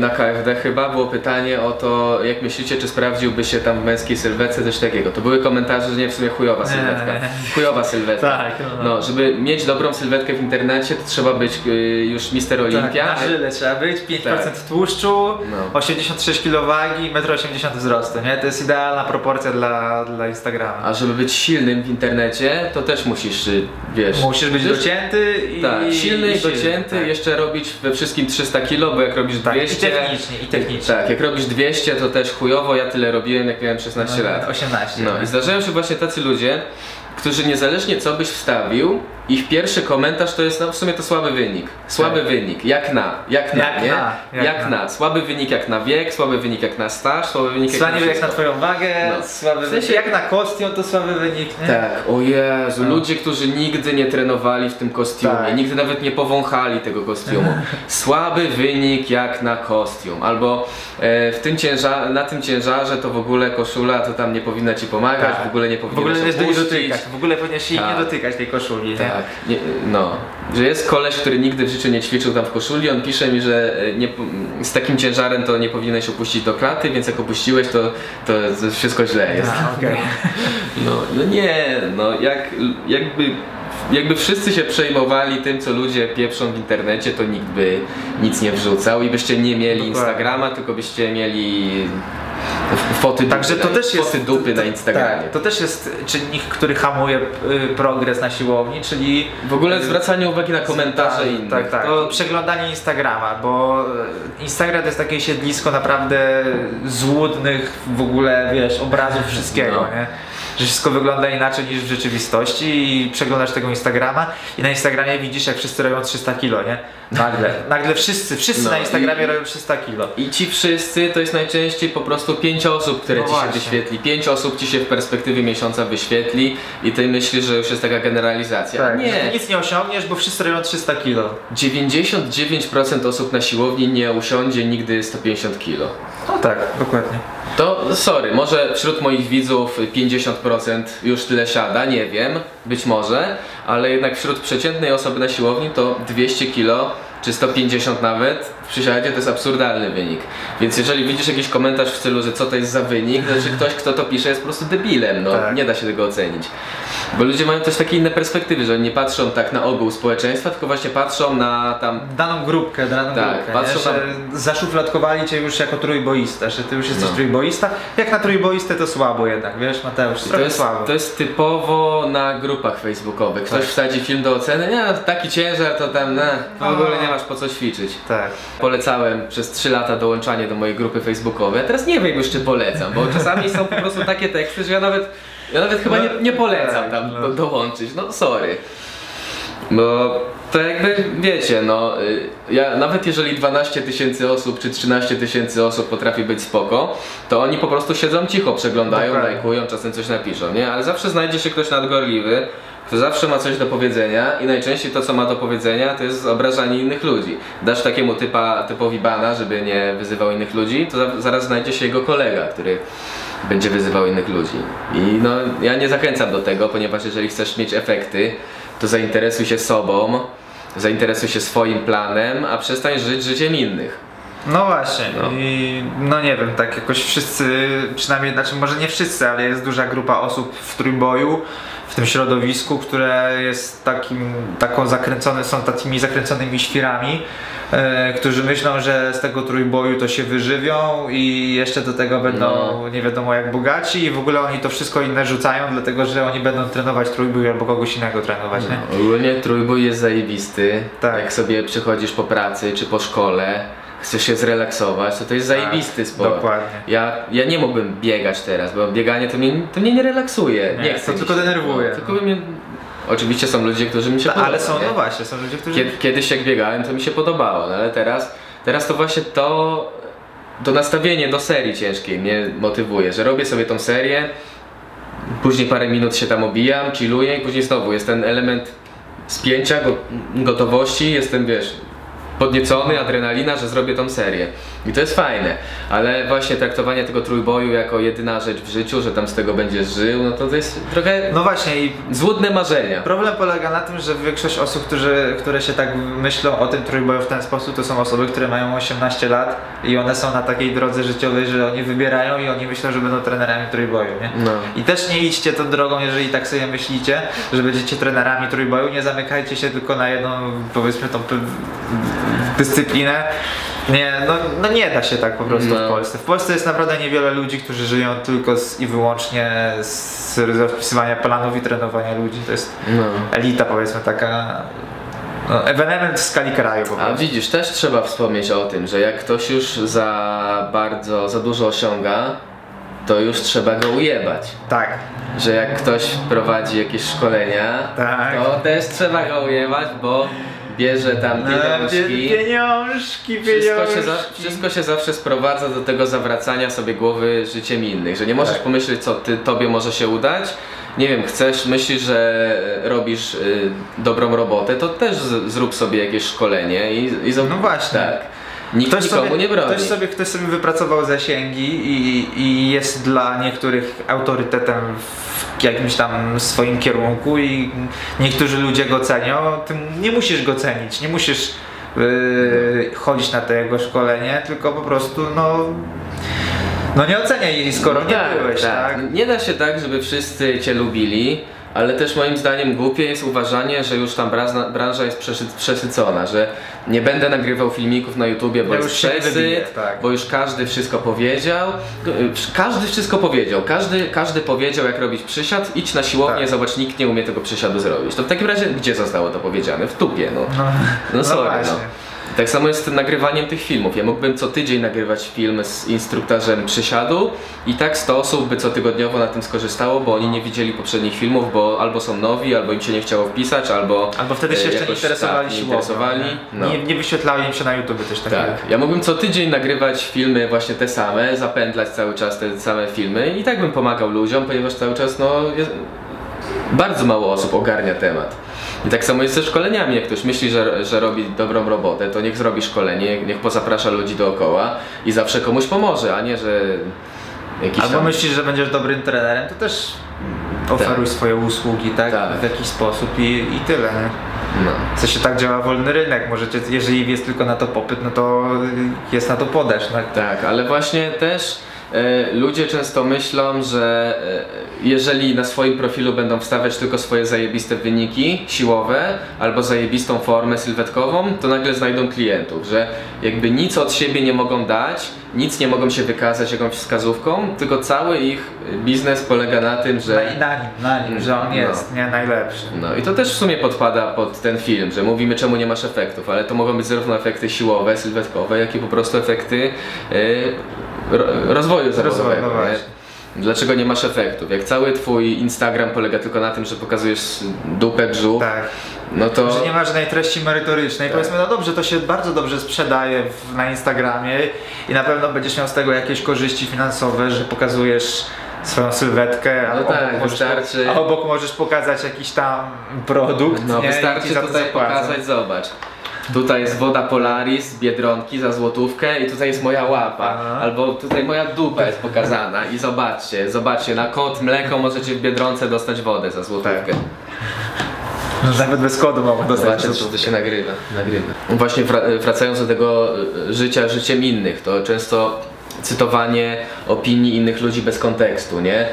na KFD chyba, było pytanie o to, jak myślicie, czy sprawdziłby się tam w męskiej sylwetce, coś takiego. To były komentarze, że nie, w sumie chujowa sylwetka. Chujowa sylwetka. Tak, no. No, żeby mieć dobrą sylwetkę w internecie, to trzeba być y, już Mister Olimpia. Tak, na żyle trzeba być, 5% Tak. tłuszczu, No. 86 kg wagi, 1,80 m wzrostu, nie? To jest idealna proporcja dla, dla Instagrama. A żeby być silnym w internecie, to też musisz, y, wiesz... Musisz być docięty i Tak, silny i silny, docięty, tak. jeszcze robić we wszystkim 300 kg, bo jak robisz Tak, 200... i technicznie, i technicznie. Tak, jak robisz 200 to też chujowo, ja tyle robiłem jak miałem 16 lat. 18. No i zdarzają się właśnie tacy ludzie, którzy niezależnie co byś wstawił, ich pierwszy komentarz to jest no w sumie to słaby wynik. Słaby Tak. wynik, jak na, jak na, Jak nie? na, jak jak na. na. Słaby wynik jak na wiek, słaby wynik jak na staż, słaby wynik jak Słaby na jak na twoją wagę, No. słaby W sensie- wynik. Jak na kostium to słaby wynik, nie? Tak, o Jezu, No. ludzie, którzy nigdy nie trenowali w tym kostiumie, Tak. nigdy nawet nie powąchali tego kostiumu. Słaby wynik jak na kostium. Albo e, w tym ciężar, na tym ciężarze to w ogóle koszula to tam nie powinna ci pomagać, Tak. w ogóle nie W powinna ogóle się nie opuścić. dotykać, w ogóle powinieneś jej Tak. nie dotykać tej koszuli? Tak, nie, no. Że jest koleś, który nigdy w życiu nie ćwiczył tam w koszuli, on pisze mi, że e, nie, z takim ciężarem to nie powinieneś opuścić do klaty, więc jak opuściłeś to, to wszystko źle jest. A, okej. No, no nie, no jak, jakby, jakby wszyscy się przejmowali tym, co ludzie pieprzą w internecie, to nikt by nic nie wrzucał i byście nie mieli. Instagrama, tylko byście mieli foty, Także to na- też jest. dupy na Instagramie. Tak, to też jest czynnik, który hamuje y, progres na siłowni, czyli. W ogóle zwracanie uwagi na komentarze tak, innych. Tak, tak. To, Przeglądanie Instagrama, bo e, Instagram to jest takie siedlisko naprawdę złudnych w ogóle, wiesz, obrazów wszystkiego, No. nie? Że wszystko wygląda inaczej niż w rzeczywistości i przeglądasz tego Instagrama i na Instagramie widzisz jak wszyscy robią 300 kilo, nie? Nagle, nagle wszyscy, wszyscy No na Instagramie i- robią 300 kilo. I ci wszyscy to jest najczęściej po prostu pięć osób, które No ci się właśnie. wyświetli. Pięć osób ci się w perspektywie miesiąca wyświetli i ty myślisz, że już jest taka generalizacja. Tak, Nie. nic nie osiągniesz, bo wszyscy robią 300 kilo. 99% osób na siłowni nie usiądzie nigdy 150 kg. No tak, dokładnie. To sorry, może wśród moich widzów 50% już tyle siada, nie wiem, być może, ale jednak wśród przeciętnej osoby na siłowni to 200 kg czy 150 nawet przysiadzie to jest absurdalny wynik. Więc jeżeli widzisz jakiś komentarz w stylu, że co to jest za wynik, to znaczy ktoś kto to pisze jest po prostu debilem, no Tak. nie da się tego ocenić. Bo ludzie mają też takie inne perspektywy, że nie patrzą tak na ogół społeczeństwa, tylko właśnie patrzą na tam Daną grupkę, daną Tak, grupkę, patrzą nie? że zaszufladkowali cię już jako trójboista, że ty już jesteś No. trójboista. Jak na trójboistę to słabo jednak, wiesz Mateusz, To jest, słabo. to jest typowo na grupach facebookowych. Ktoś Tak. wsadzi film do oceny, nie, taki ciężar to tam, ne, w ogóle nie masz po co ćwiczyć. Tak. Polecałem przez 3 lata dołączanie do mojej grupy facebookowej, a teraz nie wiem już czy polecam, bo czasami są po prostu takie teksty, że ja nawet, ja nawet chyba nie, nie polecam tam no. do, dołączyć, no sorry. Bo to jakby wiecie, no y, ja, nawet jeżeli 12 tysięcy osób czy 13 tysięcy osób potrafi być spoko, to oni po prostu siedzą cicho, przeglądają, Dokładnie. lajkują, czasem coś napiszą, nie? Ale zawsze znajdzie się ktoś nadgorliwy, kto zawsze ma coś do powiedzenia i najczęściej to co ma do powiedzenia to jest obrażanie innych ludzi. Dasz takiemu typa, typowi bana, żeby nie wyzywał innych ludzi, to za, zaraz znajdzie się jego kolega, który będzie wyzywał innych ludzi. I no ja nie zachęcam do tego, ponieważ jeżeli chcesz mieć efekty, to zainteresuj się sobą, zainteresuj się swoim planem, a przestań żyć życiem innych. No właśnie, No. i no nie wiem, tak jakoś wszyscy, przynajmniej, znaczy może nie wszyscy, ale jest duża grupa osób w trójboju, w tym środowisku, które jest takim, taką zakręcone, są takimi zakręconymi świrami, e, którzy myślą, że z tego trójboju to się wyżywią i jeszcze do tego będą No. nie wiadomo jak bogaci i w ogóle oni to wszystko inne rzucają, dlatego że oni będą trenować trójbój albo kogoś innego trenować, nie? Ogólnie trójbój jest zajebisty. Tak. Jak sobie przychodzisz po pracy czy po szkole, chcesz się zrelaksować, to to jest zajebisty sport. Tak, dokładnie. Ja, ja nie mógłbym biegać teraz, bo bieganie to mnie, to mnie nie relaksuje. Nie, Nie, chcę to tylko się. denerwuje, No, no. tylko mnie... Oczywiście są ludzie, którzy mi się podobają. Ale są, nie? no właśnie, są ludzie, którzy... Kiedy, kiedyś jak biegałem, to mi się podobało, no ale teraz, teraz to właśnie to, to nastawienie do serii ciężkiej mnie motywuje, że robię sobie tą serię, później parę minut się tam obijam, chilluję i później znowu jest ten element spięcia, go, gotowości, jestem wiesz, podniecony, adrenalina, że zrobię tą serię. I to jest fajne, ale właśnie traktowanie tego trójboju jako jedyna rzecz w życiu, że tam z tego będziesz żył, no to to jest trochę No właśnie i złudne marzenia. Problem polega na tym, że większość osób, którzy, które się tak myślą o tym trójboju w ten sposób, to są osoby, które mają 18 lat i one są na takiej drodze życiowej, że oni wybierają i oni myślą, że będą trenerami trójboju, nie? No. I też nie idźcie tą drogą, jeżeli tak sobie myślicie, że będziecie trenerami trójboju, nie zamykajcie się tylko na jedną, powiedzmy tą dyscyplinę. Nie, no, no nie da się tak po prostu No. w Polsce. W Polsce jest naprawdę niewiele ludzi, którzy żyją tylko z, i wyłącznie z rozpisywania planów i trenowania ludzi. To jest No. elita powiedzmy taka, no, ewenement w skali kraju po A prostu. widzisz, też trzeba wspomnieć o tym, że jak ktoś już za bardzo, za dużo osiąga, to już trzeba go ujebać. Tak, Że jak ktoś prowadzi jakieś szkolenia, Tak. to też trzeba go ujebać, bo bierze tam No, pie- pieniążki. pieniążki, Wszystko się, za, pieniążki. wszystko się zawsze sprowadza do tego zawracania sobie głowy życiem innych, że nie możesz Tak. pomyśleć, co ty, tobie może się udać. Nie wiem, chcesz, myślisz, że robisz y, dobrą robotę, to też z, zrób sobie jakieś szkolenie i, i zob- No właśnie. Tak. Nikt Ktoś nikomu sobie, nie broni. Ktoś sobie, ktoś sobie wypracował zasięgi i, i jest dla niektórych autorytetem w jakimś tam swoim kierunku i niektórzy ludzie go cenią. Ty nie musisz go cenić, nie musisz yy, chodzić na to jego szkolenie, tylko po prostu no, no nie oceniaj jej, skoro nie byłeś, tak? Nie da się tak, żeby wszyscy cię lubili, ale też moim zdaniem głupie jest uważanie, że już tam branża, jest przesy- przesycona, że nie będę nagrywał filmików na YouTubie, bo Ja jest przesyt, tak. bo już każdy wszystko powiedział. Każdy wszystko powiedział, każdy, każdy powiedział jak robić przysiad, idź na siłownię, Tak. zobacz, nikt nie umie tego przysiadu zrobić. To w takim razie gdzie zostało to powiedziane? W tupie, no. No, No sorry, no. Tak samo jest z tym nagrywaniem tych filmów. Ja mógłbym co tydzień nagrywać film z instruktarzem przysiadu i tak 100 osób by cotygodniowo na tym skorzystało, bo oni nie widzieli poprzednich filmów, bo albo są nowi, albo im się nie chciało wpisać, albo... Albo wtedy się e, jeszcze nie interesowali tak, nie interesowali. nie? No. Nie, nie wyświetlały im się na YouTube też takiego. Tak, ja mógłbym co tydzień nagrywać filmy właśnie te same, zapętlać cały czas te same filmy i tak bym pomagał ludziom, ponieważ cały czas no jest... bardzo mało osób ogarnia temat. I tak samo jest ze szkoleniami, jak ktoś myśli, że, że robi dobrą robotę, to niech zrobi szkolenie, niech pozaprasza ludzi dookoła i zawsze komuś pomoże, a nie, że jakiś Albo tam... myślisz, że będziesz dobrym trenerem, to też oferuj Tak. swoje usługi, tak? Tak. W jakiś sposób i, i tyle, nie? No. W sensie tak działa wolny rynek, możecie, jeżeli jest tylko na to popyt, no to jest na to podaż, tak? Tak, ale właśnie też ludzie często myślą, że e, jeżeli na swoim profilu będą wstawiać tylko swoje zajebiste wyniki siłowe albo zajebistą formę sylwetkową, to nagle znajdą klientów, że jakby nic od siebie nie mogą dać, nic nie mogą się wykazać jakąś wskazówką, tylko cały ich biznes polega na tym, że Na, na nim, na nim, że on No. jest, nie? Najlepszy. no i to też w sumie podpada pod ten film, że mówimy czemu nie masz efektów, ale to mogą być zarówno efekty siłowe, sylwetkowe, jak i po prostu efekty e, ro, rozwoju zawodowego. no nie? właśnie. Dlaczego nie masz efektów? Jak cały twój Instagram polega tylko na tym, że pokazujesz dupę, brzuch, Tak. no to... Że nie ma żadnej treści merytorycznej. Tak. Powiedzmy, no dobrze, to się bardzo dobrze sprzedaje w, na Instagramie i na pewno będziesz miał z tego jakieś korzyści finansowe, że pokazujesz swoją sylwetkę, a, No obok, tak, możesz, wystarczy- a obok możesz pokazać jakiś tam produkt. No nie? Wystarczy tutaj pokazać, zobacz. Tutaj jest woda Polaris Biedronki za złotówkę i tutaj jest moja łapa. Aha. Albo tutaj moja dupa jest pokazana i zobaczcie, zobaczcie, na kod mleko możecie w Biedronce dostać wodę za złotówkę. Tak. Nawet bez kodu mogą dostać. Zobaczcie, czy to się nagrywa. nagrywa. Właśnie wra- wracając do tego y, życia życiem innych, to często cytowanie opinii innych ludzi bez kontekstu, nie?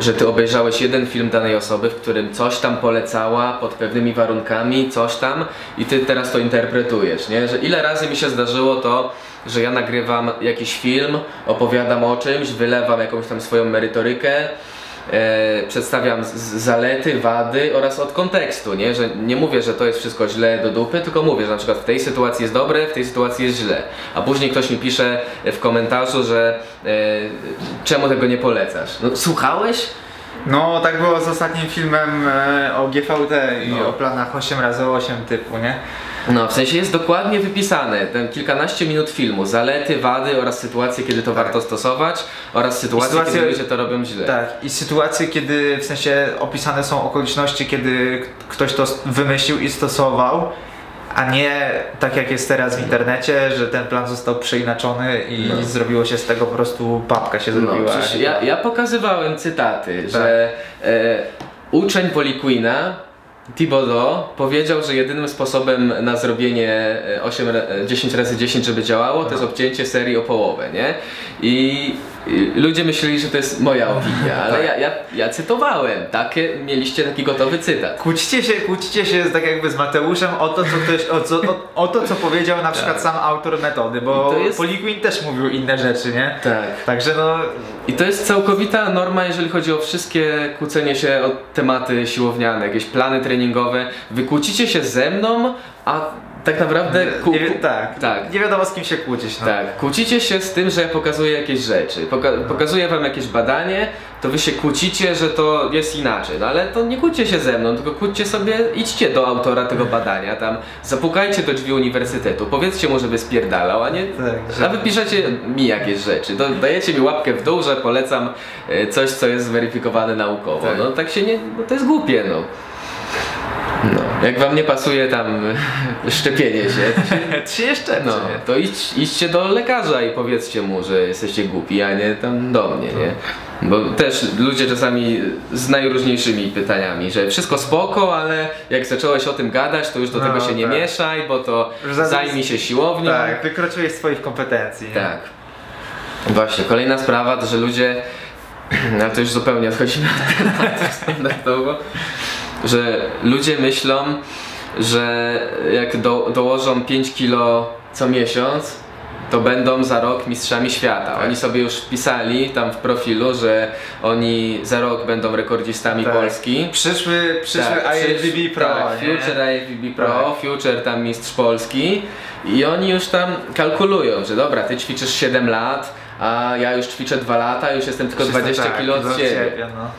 Że ty obejrzałeś jeden film danej osoby, w którym coś tam polecała pod pewnymi warunkami, coś tam i ty teraz to interpretujesz, nie? Że ile razy mi się zdarzyło to, że ja nagrywam jakiś film, opowiadam o czymś, wylewam jakąś tam swoją merytorykę, e, przedstawiam zalety, wady oraz od kontekstu, nie? Że nie mówię, że to jest wszystko źle do dupy, tylko mówię, że na przykład w tej sytuacji jest dobre, w tej sytuacji jest źle. A później ktoś mi pisze w komentarzu, że e, czemu tego nie polecasz? No, słuchałeś? No, tak było z ostatnim filmem e, o GVT i No. o planach 8x8 typu, nie? No, w sensie jest dokładnie wypisane, ten kilkanaście minut filmu, zalety, wady oraz sytuacje, kiedy to warto stosować oraz sytuacje, sytuacje- kiedy ludzie to robią źle. Tak, i sytuacje, kiedy w sensie opisane są okoliczności, kiedy ktoś to wymyślił i stosował, a nie tak jak jest teraz w internecie, że ten plan został przeinaczony i No. zrobiło się z tego po prostu papka się No, zrobiła. przecież ja, ja pokazywałem cytaty, że e, uczeń Poliquina Thibodeau powiedział, że jedynym sposobem na zrobienie e, 8, ra- e, 10 razy 10, żeby działało, to jest obcięcie serii o połowę, nie? I ludzie myśleli, że to jest moja opinia, ale ja, ja, ja cytowałem, takie, mieliście taki gotowy cytat. Kłócicie się, kłócicie się tak jakby z Mateuszem o to, co, ktoś, o, co, o, o to, co powiedział na przykład Tak. sam autor metody, bo jest- Poliquin też mówił inne rzeczy, nie? Tak. Także no, I to jest całkowita norma, jeżeli chodzi o wszystkie kłócenie się o tematy siłowniane, jakieś plany treningowe. Wy kłócicie się ze mną, a tak naprawdę... Ku, nie, tak, tak. nie wiadomo z kim się kłócić. No. Tak, kłócicie się z tym, że ja pokazuję jakieś rzeczy. Poka- pokazuję wam jakieś badanie, to wy się kłócicie, że to jest inaczej. No ale to nie kłóćcie się ze mną, tylko kłóćcie sobie, idźcie do autora tego badania, tam zapukajcie do drzwi uniwersytetu, powiedzcie mu, żeby spierdalał, a nie... Tak, A wy piszecie mi jakieś rzeczy, to dajecie mi łapkę w dół, że polecam e, coś, co jest zweryfikowane naukowo. Tak. No tak się nie... no to jest głupie, no. Jak wam nie pasuje tam szczepienie się, Czy jeszcze? no, to idź, idźcie do lekarza i powiedzcie mu, że jesteście głupi, a nie tam do mnie, nie? Bo też ludzie czasami z najróżniejszymi pytaniami, że wszystko spoko, ale jak zacząłeś o tym gadać, to już do No, tego się nie tak. mieszaj, bo to zajmij się siłownią. Tak, wykroczyłeś swoich kompetencji. nie? Tak. Właśnie, kolejna sprawa to, że ludzie, no to już zupełnie odchodzimy od tematu standardowo, że ludzie myślą, że jak do, dołożą 5 kilo co miesiąc, to będą za rok mistrzami świata. Tak. Oni sobie już wpisali tam w profilu, że oni za rok będą rekordzistami Tak. Polski. Przyszły, przyszły Tak, IFBB Pro, tak? Future IFBB Pro, Tak. Future tam mistrz Polski i oni już tam kalkulują, że dobra, ty ćwiczysz 7 lat, a ja już ćwiczę 2 lata, już jestem tylko 20 tak, kg od ciebie. no.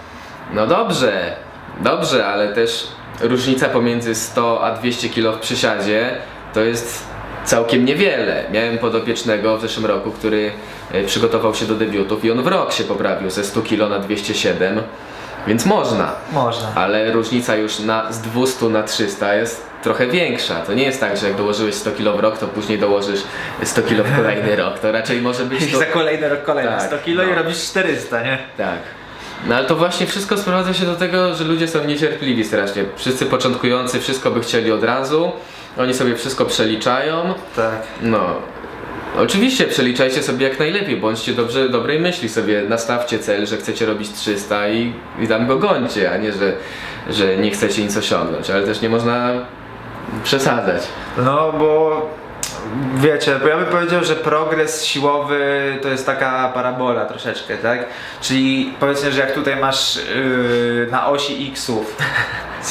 No dobrze, dobrze, ale też różnica pomiędzy 100 a 200 kg w przysiadzie to jest całkiem niewiele. Miałem podopiecznego w zeszłym roku, który e, przygotował się do debiutów i on w rok się poprawił ze 100 kg na 207, więc można. Można. Ale różnica już na, z 200 na 300 jest trochę większa. To nie jest tak, że jak dołożyłeś 100 kg w rok, to później dołożysz 100 kg w kolejny rok. To raczej może być I to... za kolejny rok kolejny Tak, 100 kilo no. i robisz 400, nie? Tak. No ale to właśnie wszystko sprowadza się do tego, że ludzie są niecierpliwi strasznie. Wszyscy początkujący wszystko by chcieli od razu. Oni sobie wszystko przeliczają. Tak. No. Oczywiście przeliczajcie sobie jak najlepiej, bądźcie dobrze, dobrej myśli sobie, nastawcie cel, że chcecie robić 300 i, i tam go gońcie, a nie, że, że nie chcecie nic osiągnąć, ale też nie można przesadzać. No bo wiecie, bo ja bym powiedział, że progres siłowy to jest taka parabola troszeczkę, tak? Czyli powiedzmy, że jak tutaj masz yy, na osi xów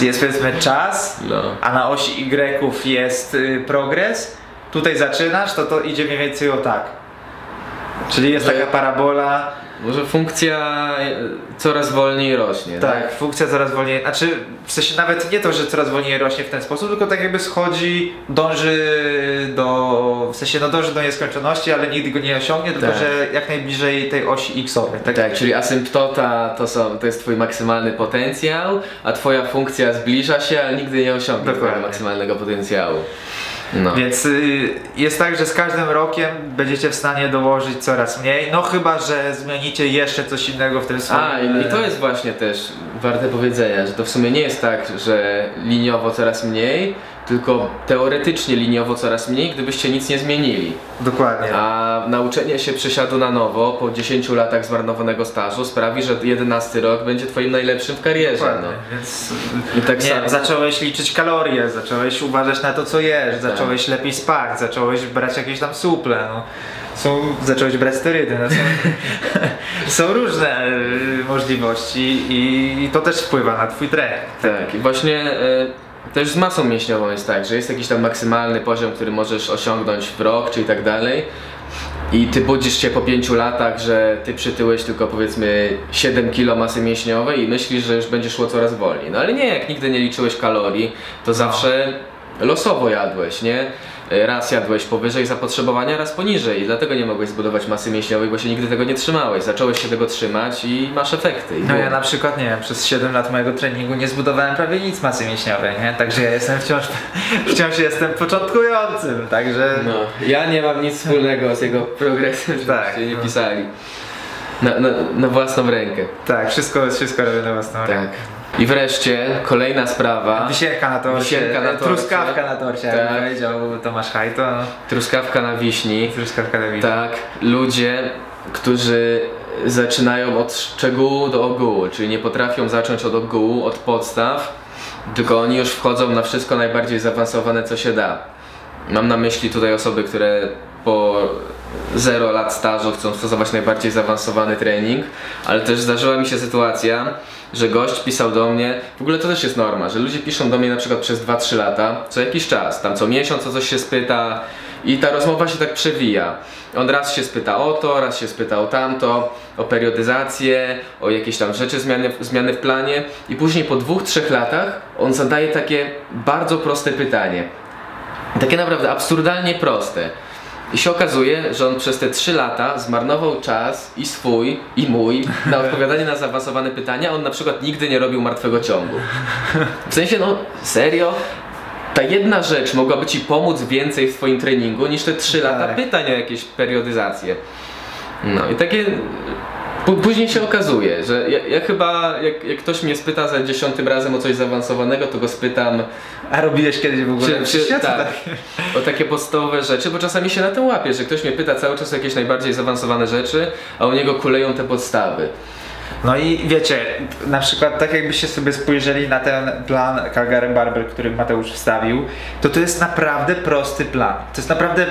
jest powiedzmy czas, No. a na osi y jest y, progres, tutaj zaczynasz, to to idzie mniej więcej o tak. Czyli jest taka parabola, Może funkcja e, coraz wolniej rośnie, tak? Tak, funkcja coraz wolniej, znaczy w sensie nawet nie to, że coraz wolniej rośnie w ten sposób, tylko tak jakby schodzi, dąży do, w sensie no dąży do nieskończoności, ale nigdy go nie osiągnie, tylko Tak. że jak najbliżej tej osi x-owej. Tak? Tak, czyli asymptota to, są, to jest twój maksymalny potencjał, a twoja funkcja zbliża się, ale nigdy nie osiągnie maksymalnego potencjału. No. Więc y, jest tak, że z każdym rokiem będziecie w stanie dołożyć coraz mniej, no chyba, że zmienicie jeszcze coś innego w tym swoim... A, i, i to jest właśnie też warte powiedzenia, że to w sumie nie jest tak, że liniowo coraz mniej, tylko teoretycznie liniowo coraz mniej, gdybyście nic nie zmienili. Dokładnie. A nauczenie się przysiadu na nowo po 10 latach zmarnowanego stażu sprawi, że 11 rok będzie twoim najlepszym w karierze. Dokładnie, No. więc I tak nie, samo. zacząłeś liczyć kalorie, zacząłeś uważać na to co jesz, zacząłeś lepiej spać, zacząłeś brać jakieś tam suple, no. Są, zacząłeś brać sterydy, no są, są różne y, możliwości i, i to też wpływa na twój trening. Tak, i właśnie e, też z masą mięśniową jest tak, że jest jakiś tam maksymalny poziom, który możesz osiągnąć w rok, czy i tak dalej. I ty budzisz się po 5 latach, że ty przytyłeś tylko powiedzmy 7 kg masy mięśniowej i myślisz, że już będzie szło coraz wolniej. No ale nie, jak nigdy nie liczyłeś kalorii, to zawsze losowo jadłeś, nie? E, Raz jadłeś powyżej zapotrzebowania, raz poniżej i dlatego nie mogłeś zbudować masy mięśniowej, bo się nigdy tego nie trzymałeś. Zacząłeś się tego trzymać i masz efekty. I No ja na przykład, nie wiem, przez 7 lat mojego treningu nie zbudowałem prawie nic masy mięśniowej, nie? Także ja jestem wciąż, wciąż jestem początkującym, także... No, ja nie mam nic wspólnego z jego progresem, Tak, żebyście nie no. pisali. Na, na, na własną rękę. Tak, wszystko, wszystko robię na własną rękę. I wreszcie kolejna sprawa. Wisienka na torcie, Wisienka na torcie. truskawka na torcie, jak Tak. powiedział Tomasz Hajto. No. Truskawka na wiśni. Truskawka na wiśni. Tak, ludzie, którzy zaczynają od szczegółu do ogółu, czyli nie potrafią zacząć od ogółu, od podstaw, tylko oni już wchodzą na wszystko najbardziej zaawansowane, co się da. Mam na myśli tutaj osoby, które po 0 lat stażu chcą stosować najbardziej zaawansowany trening, ale też zdarzyła mi się sytuacja, że gość pisał do mnie, w ogóle to też jest norma, że ludzie piszą do mnie na przykład przez 2-3 lata, co jakiś czas, tam co miesiąc o coś się spyta i ta rozmowa się tak przewija. On raz się spyta o to, raz się spyta o tamto, o periodyzację, o jakieś tam rzeczy, zmiany, zmiany w planie i później po dwóch, trzech latach on zadaje takie bardzo proste pytanie. Takie naprawdę absurdalnie proste. I się okazuje, że on przez te 3 lata zmarnował czas i swój, i mój na odpowiadanie na zaawansowane pytania. On na przykład nigdy nie robił martwego ciągu. W sensie, no serio? Ta jedna rzecz mogłaby ci pomóc więcej w twoim treningu niż te 3 lata Tak. pytań o jakieś periodyzacje. No i takie. Później się okazuje, że ja, ja chyba, jak, jak ktoś mnie spyta za dziesiątym razem o coś zaawansowanego, to go spytam, A robiłeś kiedyś w ogóle czy, czy, tak, takie? o takie podstawowe rzeczy, bo czasami się na tym łapie, że ktoś mnie pyta cały czas o jakieś najbardziej zaawansowane rzeczy, a u niego kuleją te podstawy. No i wiecie, na przykład tak jakbyście sobie spojrzeli na ten plan Calgary Barber, który Mateusz wstawił, to to jest naprawdę prosty plan. To jest naprawdę,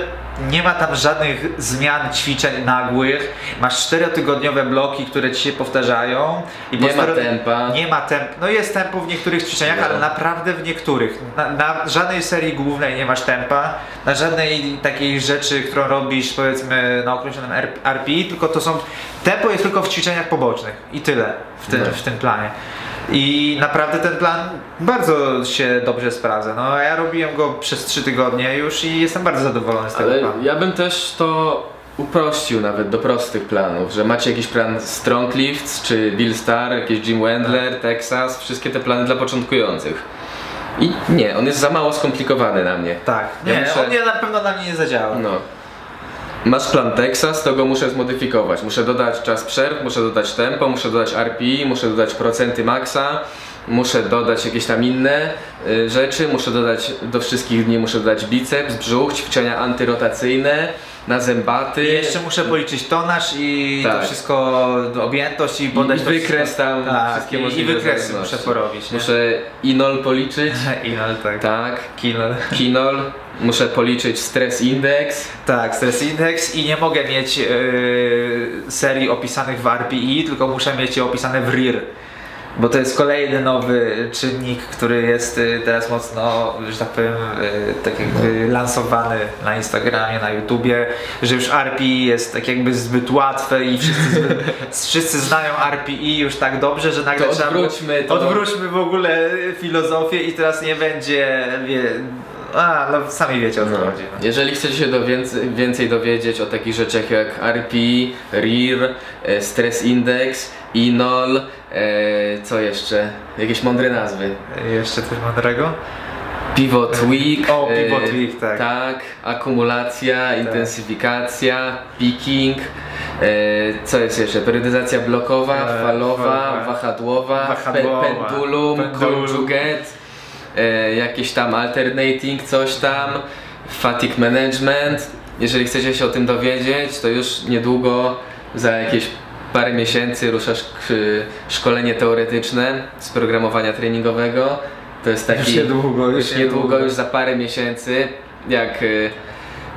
nie ma tam żadnych zmian, ćwiczeń nagłych. Masz czterotygodniowe bloki, które ci się powtarzają. I po Nie ma cztero- tempa. Nie ma temp. No jest tempo w niektórych ćwiczeniach, No. ale naprawdę w niektórych. Na, na żadnej serii głównej nie masz tempa, na żadnej takiej rzeczy, którą robisz powiedzmy na określonym RPI, tylko to są. Tempo jest tylko w ćwiczeniach pobocznych i tyle w tym, No. w tym planie. I naprawdę ten plan bardzo się dobrze sprawdza. No ja robiłem go przez 3 tygodnie już i jestem bardzo zadowolony z tego Ale planu. ja bym też to uprościł nawet do prostych planów, że macie jakiś plan Strong Lifts, czy Bill Star, jakieś Jim Wendler, Texas, wszystkie te plany dla początkujących. I nie, on jest za mało skomplikowany na mnie. Tak, Ja nie, muszę- on nie, na pewno na mnie nie zadziała. No. Masz plan Texas, to go muszę zmodyfikować. Muszę dodać czas przerw, muszę dodać tempo, muszę dodać RPI, muszę dodać procenty maksa, muszę dodać jakieś tam inne y, rzeczy, muszę dodać do wszystkich dni, muszę dodać biceps, brzuch, ćwiczenia antyrotacyjne, na zębaty. I jeszcze muszę policzyć tonaż i to Tak. wszystko, objętość i podać I to wykres tam, tak, wszystkie i, i możliwe wykresy zależności. muszę porobić. nie? Muszę inol policzyć, Inol, tak. tak, Kinol. kinol, muszę policzyć stres index, Tak, stres index i nie mogę mieć yy, serii opisanych w RPI, tylko muszę mieć je opisane w RIR. Bo to jest kolejny nowy czynnik, który jest y, teraz mocno, że tak powiem, y, tak jakby lansowany na Instagramie, na YouTubie, że już RPI jest tak jakby zbyt łatwe i wszyscy, zbyt, wszyscy znają RPI już tak dobrze, że nagle To trzeba odwróćmy to. odwróćmy w ogóle filozofię i teraz nie będzie, wie, a, no sami wiecie o co No. chodzi. Jeżeli chcecie się do więcej, więcej dowiedzieć o takich rzeczach jak RPI, RIR, e, Stress Index, INOL, e, co jeszcze? Jakieś mądre nazwy. Jeszcze coś mądrego? Pivot Week. O, e, Pivot Week, tak. Tak, akumulacja, intensyfikacja, picking. E, co jest jeszcze? Periodyzacja blokowa, E, falowa, wahadłowa, wahadłowa, Pe pendulum, pendulum. conjugate, e, jakieś tam alternating, coś tam, fatigue management. Jeżeli chcecie się o tym dowiedzieć, to już niedługo, za jakieś parę miesięcy ruszasz szkolenie teoretyczne z programowania treningowego. To jest taki Już niedługo, już już niedługo, już za parę miesięcy, jak y,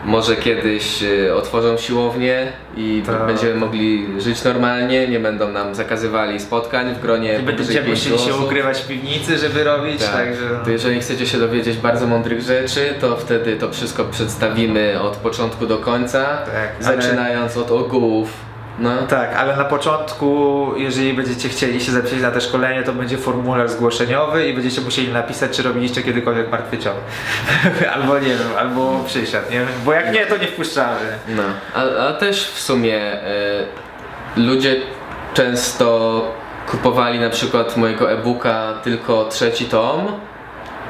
może kiedyś y, otworzą siłownię i Tak. będziemy mogli żyć normalnie, nie będą nam zakazywali spotkań w gronie Nie będziecie musieli się ukrywać w piwnicy, żeby robić, Tak. także... To jeżeli chcecie się dowiedzieć bardzo mądrych rzeczy, to wtedy to wszystko przedstawimy od początku do końca, Tak, ale- zaczynając od ogółów. No. Tak, ale na początku, jeżeli będziecie chcieli się zapisać na te szkolenie, to będzie formularz zgłoszeniowy i będziecie musieli napisać, czy robiliście kiedykolwiek martwy ciąg. albo nie wiem, albo przysiad, nie bo jak nie, to nie wpuszczamy. No, a, a też w sumie e, ludzie często kupowali na przykład mojego e-booka tylko trzeci tom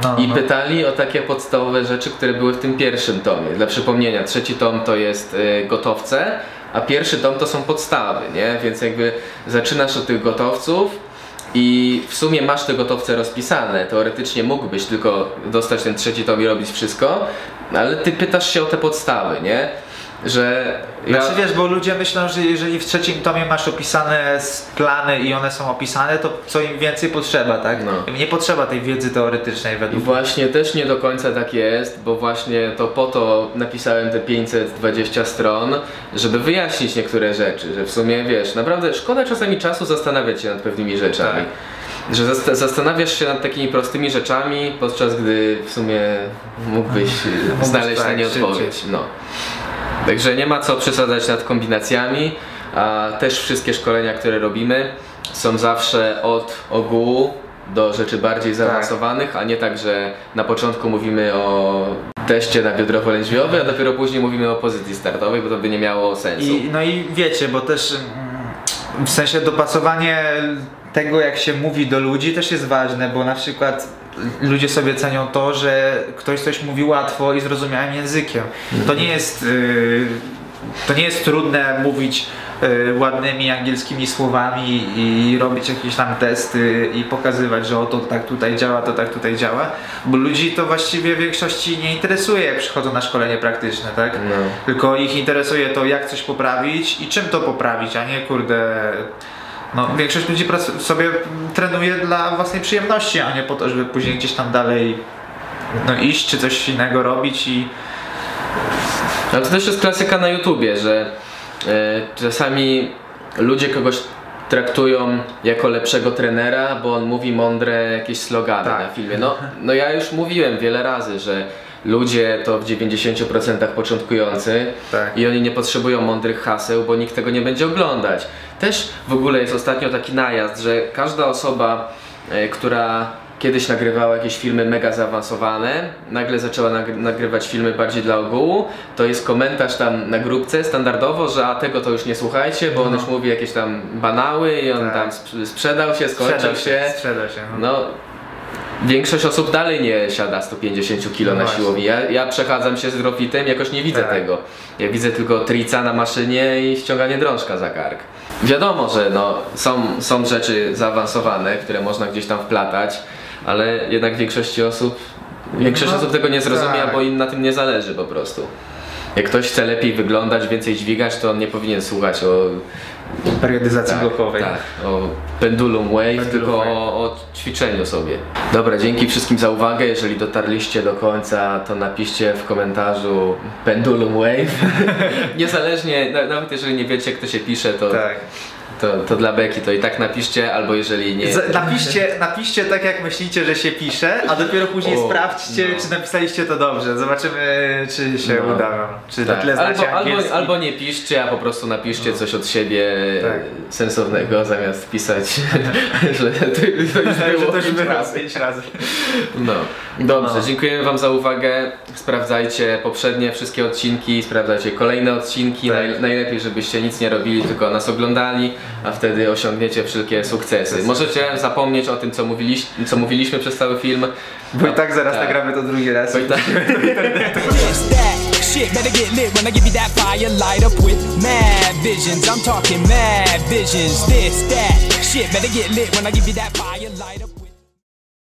No, i no. pytali o takie podstawowe rzeczy, które były w tym pierwszym tomie. Dla przypomnienia, trzeci tom to jest e, gotowce, a pierwszy tom to są podstawy, nie? Więc jakby zaczynasz od tych gotowców i w sumie masz te gotowce rozpisane. Teoretycznie mógłbyś tylko dostać ten trzeci tom i robić wszystko, ale ty pytasz się o te podstawy, nie? Że ja... Znaczy wiesz, bo ludzie myślą, że jeżeli w trzecim tomie masz opisane plany i one są opisane, to co im więcej potrzeba, tak? No. Nie potrzeba tej wiedzy teoretycznej I według właśnie też nie do końca tak jest, bo właśnie to po to napisałem te 520 stron, żeby wyjaśnić niektóre rzeczy, że w sumie wiesz, naprawdę szkoda czasami czasu zastanawiać się nad pewnymi rzeczami. Że zast- zastanawiasz się nad takimi prostymi rzeczami, podczas gdy w sumie mógłbyś znaleźć na tak, nie szybciej. odpowiedź. No. Także nie ma co przesadzać nad kombinacjami, a też wszystkie szkolenia, które robimy są zawsze od ogółu do rzeczy bardziej zaawansowanych, a nie tak, że na początku mówimy o teście na biodro lędźwiowe, a dopiero później mówimy o pozycji startowej, bo to by nie miało sensu. I, no i wiecie, bo też mm, w sensie dopasowanie tego, jak się mówi do ludzi też jest ważne, bo na przykład ludzie sobie cenią to, że ktoś coś mówi łatwo i zrozumiałym językiem. To nie jest, y, to nie jest trudne mówić y, ładnymi angielskimi słowami i robić jakieś tam testy i pokazywać, że o to tak tutaj działa, to tak tutaj działa, bo ludzi to właściwie w większości nie interesuje, jak przychodzą na szkolenie praktyczne, tak? No. Tylko ich interesuje to, jak coś poprawić i czym to poprawić, a nie kurde. No, większość ludzi sobie trenuje dla własnej przyjemności, a nie po to, żeby później gdzieś tam dalej no, iść czy coś innego robić i. Ale to też jest klasyka na YouTubie, że e, czasami ludzie kogoś traktują jako lepszego trenera, bo on mówi mądre jakieś slogany Tak. na filmie. No, no ja już mówiłem wiele razy, że ludzie to w 90% początkujący Tak. i oni nie potrzebują mądrych haseł, bo nikt tego nie będzie oglądać. Też w ogóle jest ostatnio taki najazd, że każda osoba, e, która kiedyś nagrywała jakieś filmy mega zaawansowane, nagle zaczęła nagry- nagrywać filmy bardziej dla ogółu, to jest komentarz tam na grupce standardowo, że a tego to już nie słuchajcie, bo on No. już mówi jakieś tam banały i on Tak. tam sp- sprzedał się, skończył się. Sprzeda się. No. No, większość osób dalej nie siada 150 kg No na siłowni. Ja, ja przechadzam się z rofitem, jakoś nie widzę Tak. tego. Ja widzę tylko trica na maszynie i ściąganie drążka za kark. Wiadomo, że no, są, są rzeczy zaawansowane, które można gdzieś tam wplatać, ale jednak większości osób, większość No, osób tego nie zrozumie, tak. bo im na tym nie zależy po prostu. Jak ktoś chce lepiej wyglądać, więcej dźwigać, to on nie powinien słuchać o Periodyzacji tak, blokowej. Tak, o pendulum wave, Pendulum tylko wave. o, o ćwiczeniu sobie. Dobra, dzięki wszystkim za uwagę. Jeżeli dotarliście do końca, to napiszcie w komentarzu pendulum wave. Niezależnie, na- nawet jeżeli nie wiecie, kto się pisze, to Tak. To, to dla beki to i tak napiszcie, albo jeżeli nie... Z, napiszcie, napiszcie tak jak myślicie, że się pisze, a dopiero później O, sprawdźcie, no. czy napisaliście to dobrze. Zobaczymy, czy się No. uda wam. Czy na Tak. tyle znacie Albo, albo, albo nie piszcie, a po prostu napiszcie coś od siebie Tak. sensownego, zamiast pisać, że to, to już było to już pięć razy. pięć razy. No. Dobrze, No. dziękujemy wam za uwagę. Sprawdzajcie poprzednie wszystkie odcinki, sprawdzajcie kolejne odcinki. Tak. Naj, najlepiej, żebyście nic nie robili, tylko nas oglądali, a wtedy osiągniecie wszelkie sukcesy. Możecie zapomnieć o tym, co, mówiliś, co mówiliśmy przez cały film. Bo i tak zaraz Tak. nagramy to drugi raz. Bo i tak, shit, better get lit when I give you that fire, light up with mad visions. I'm talking mad visions. This, that, shit, better get lit when I give you that fire, light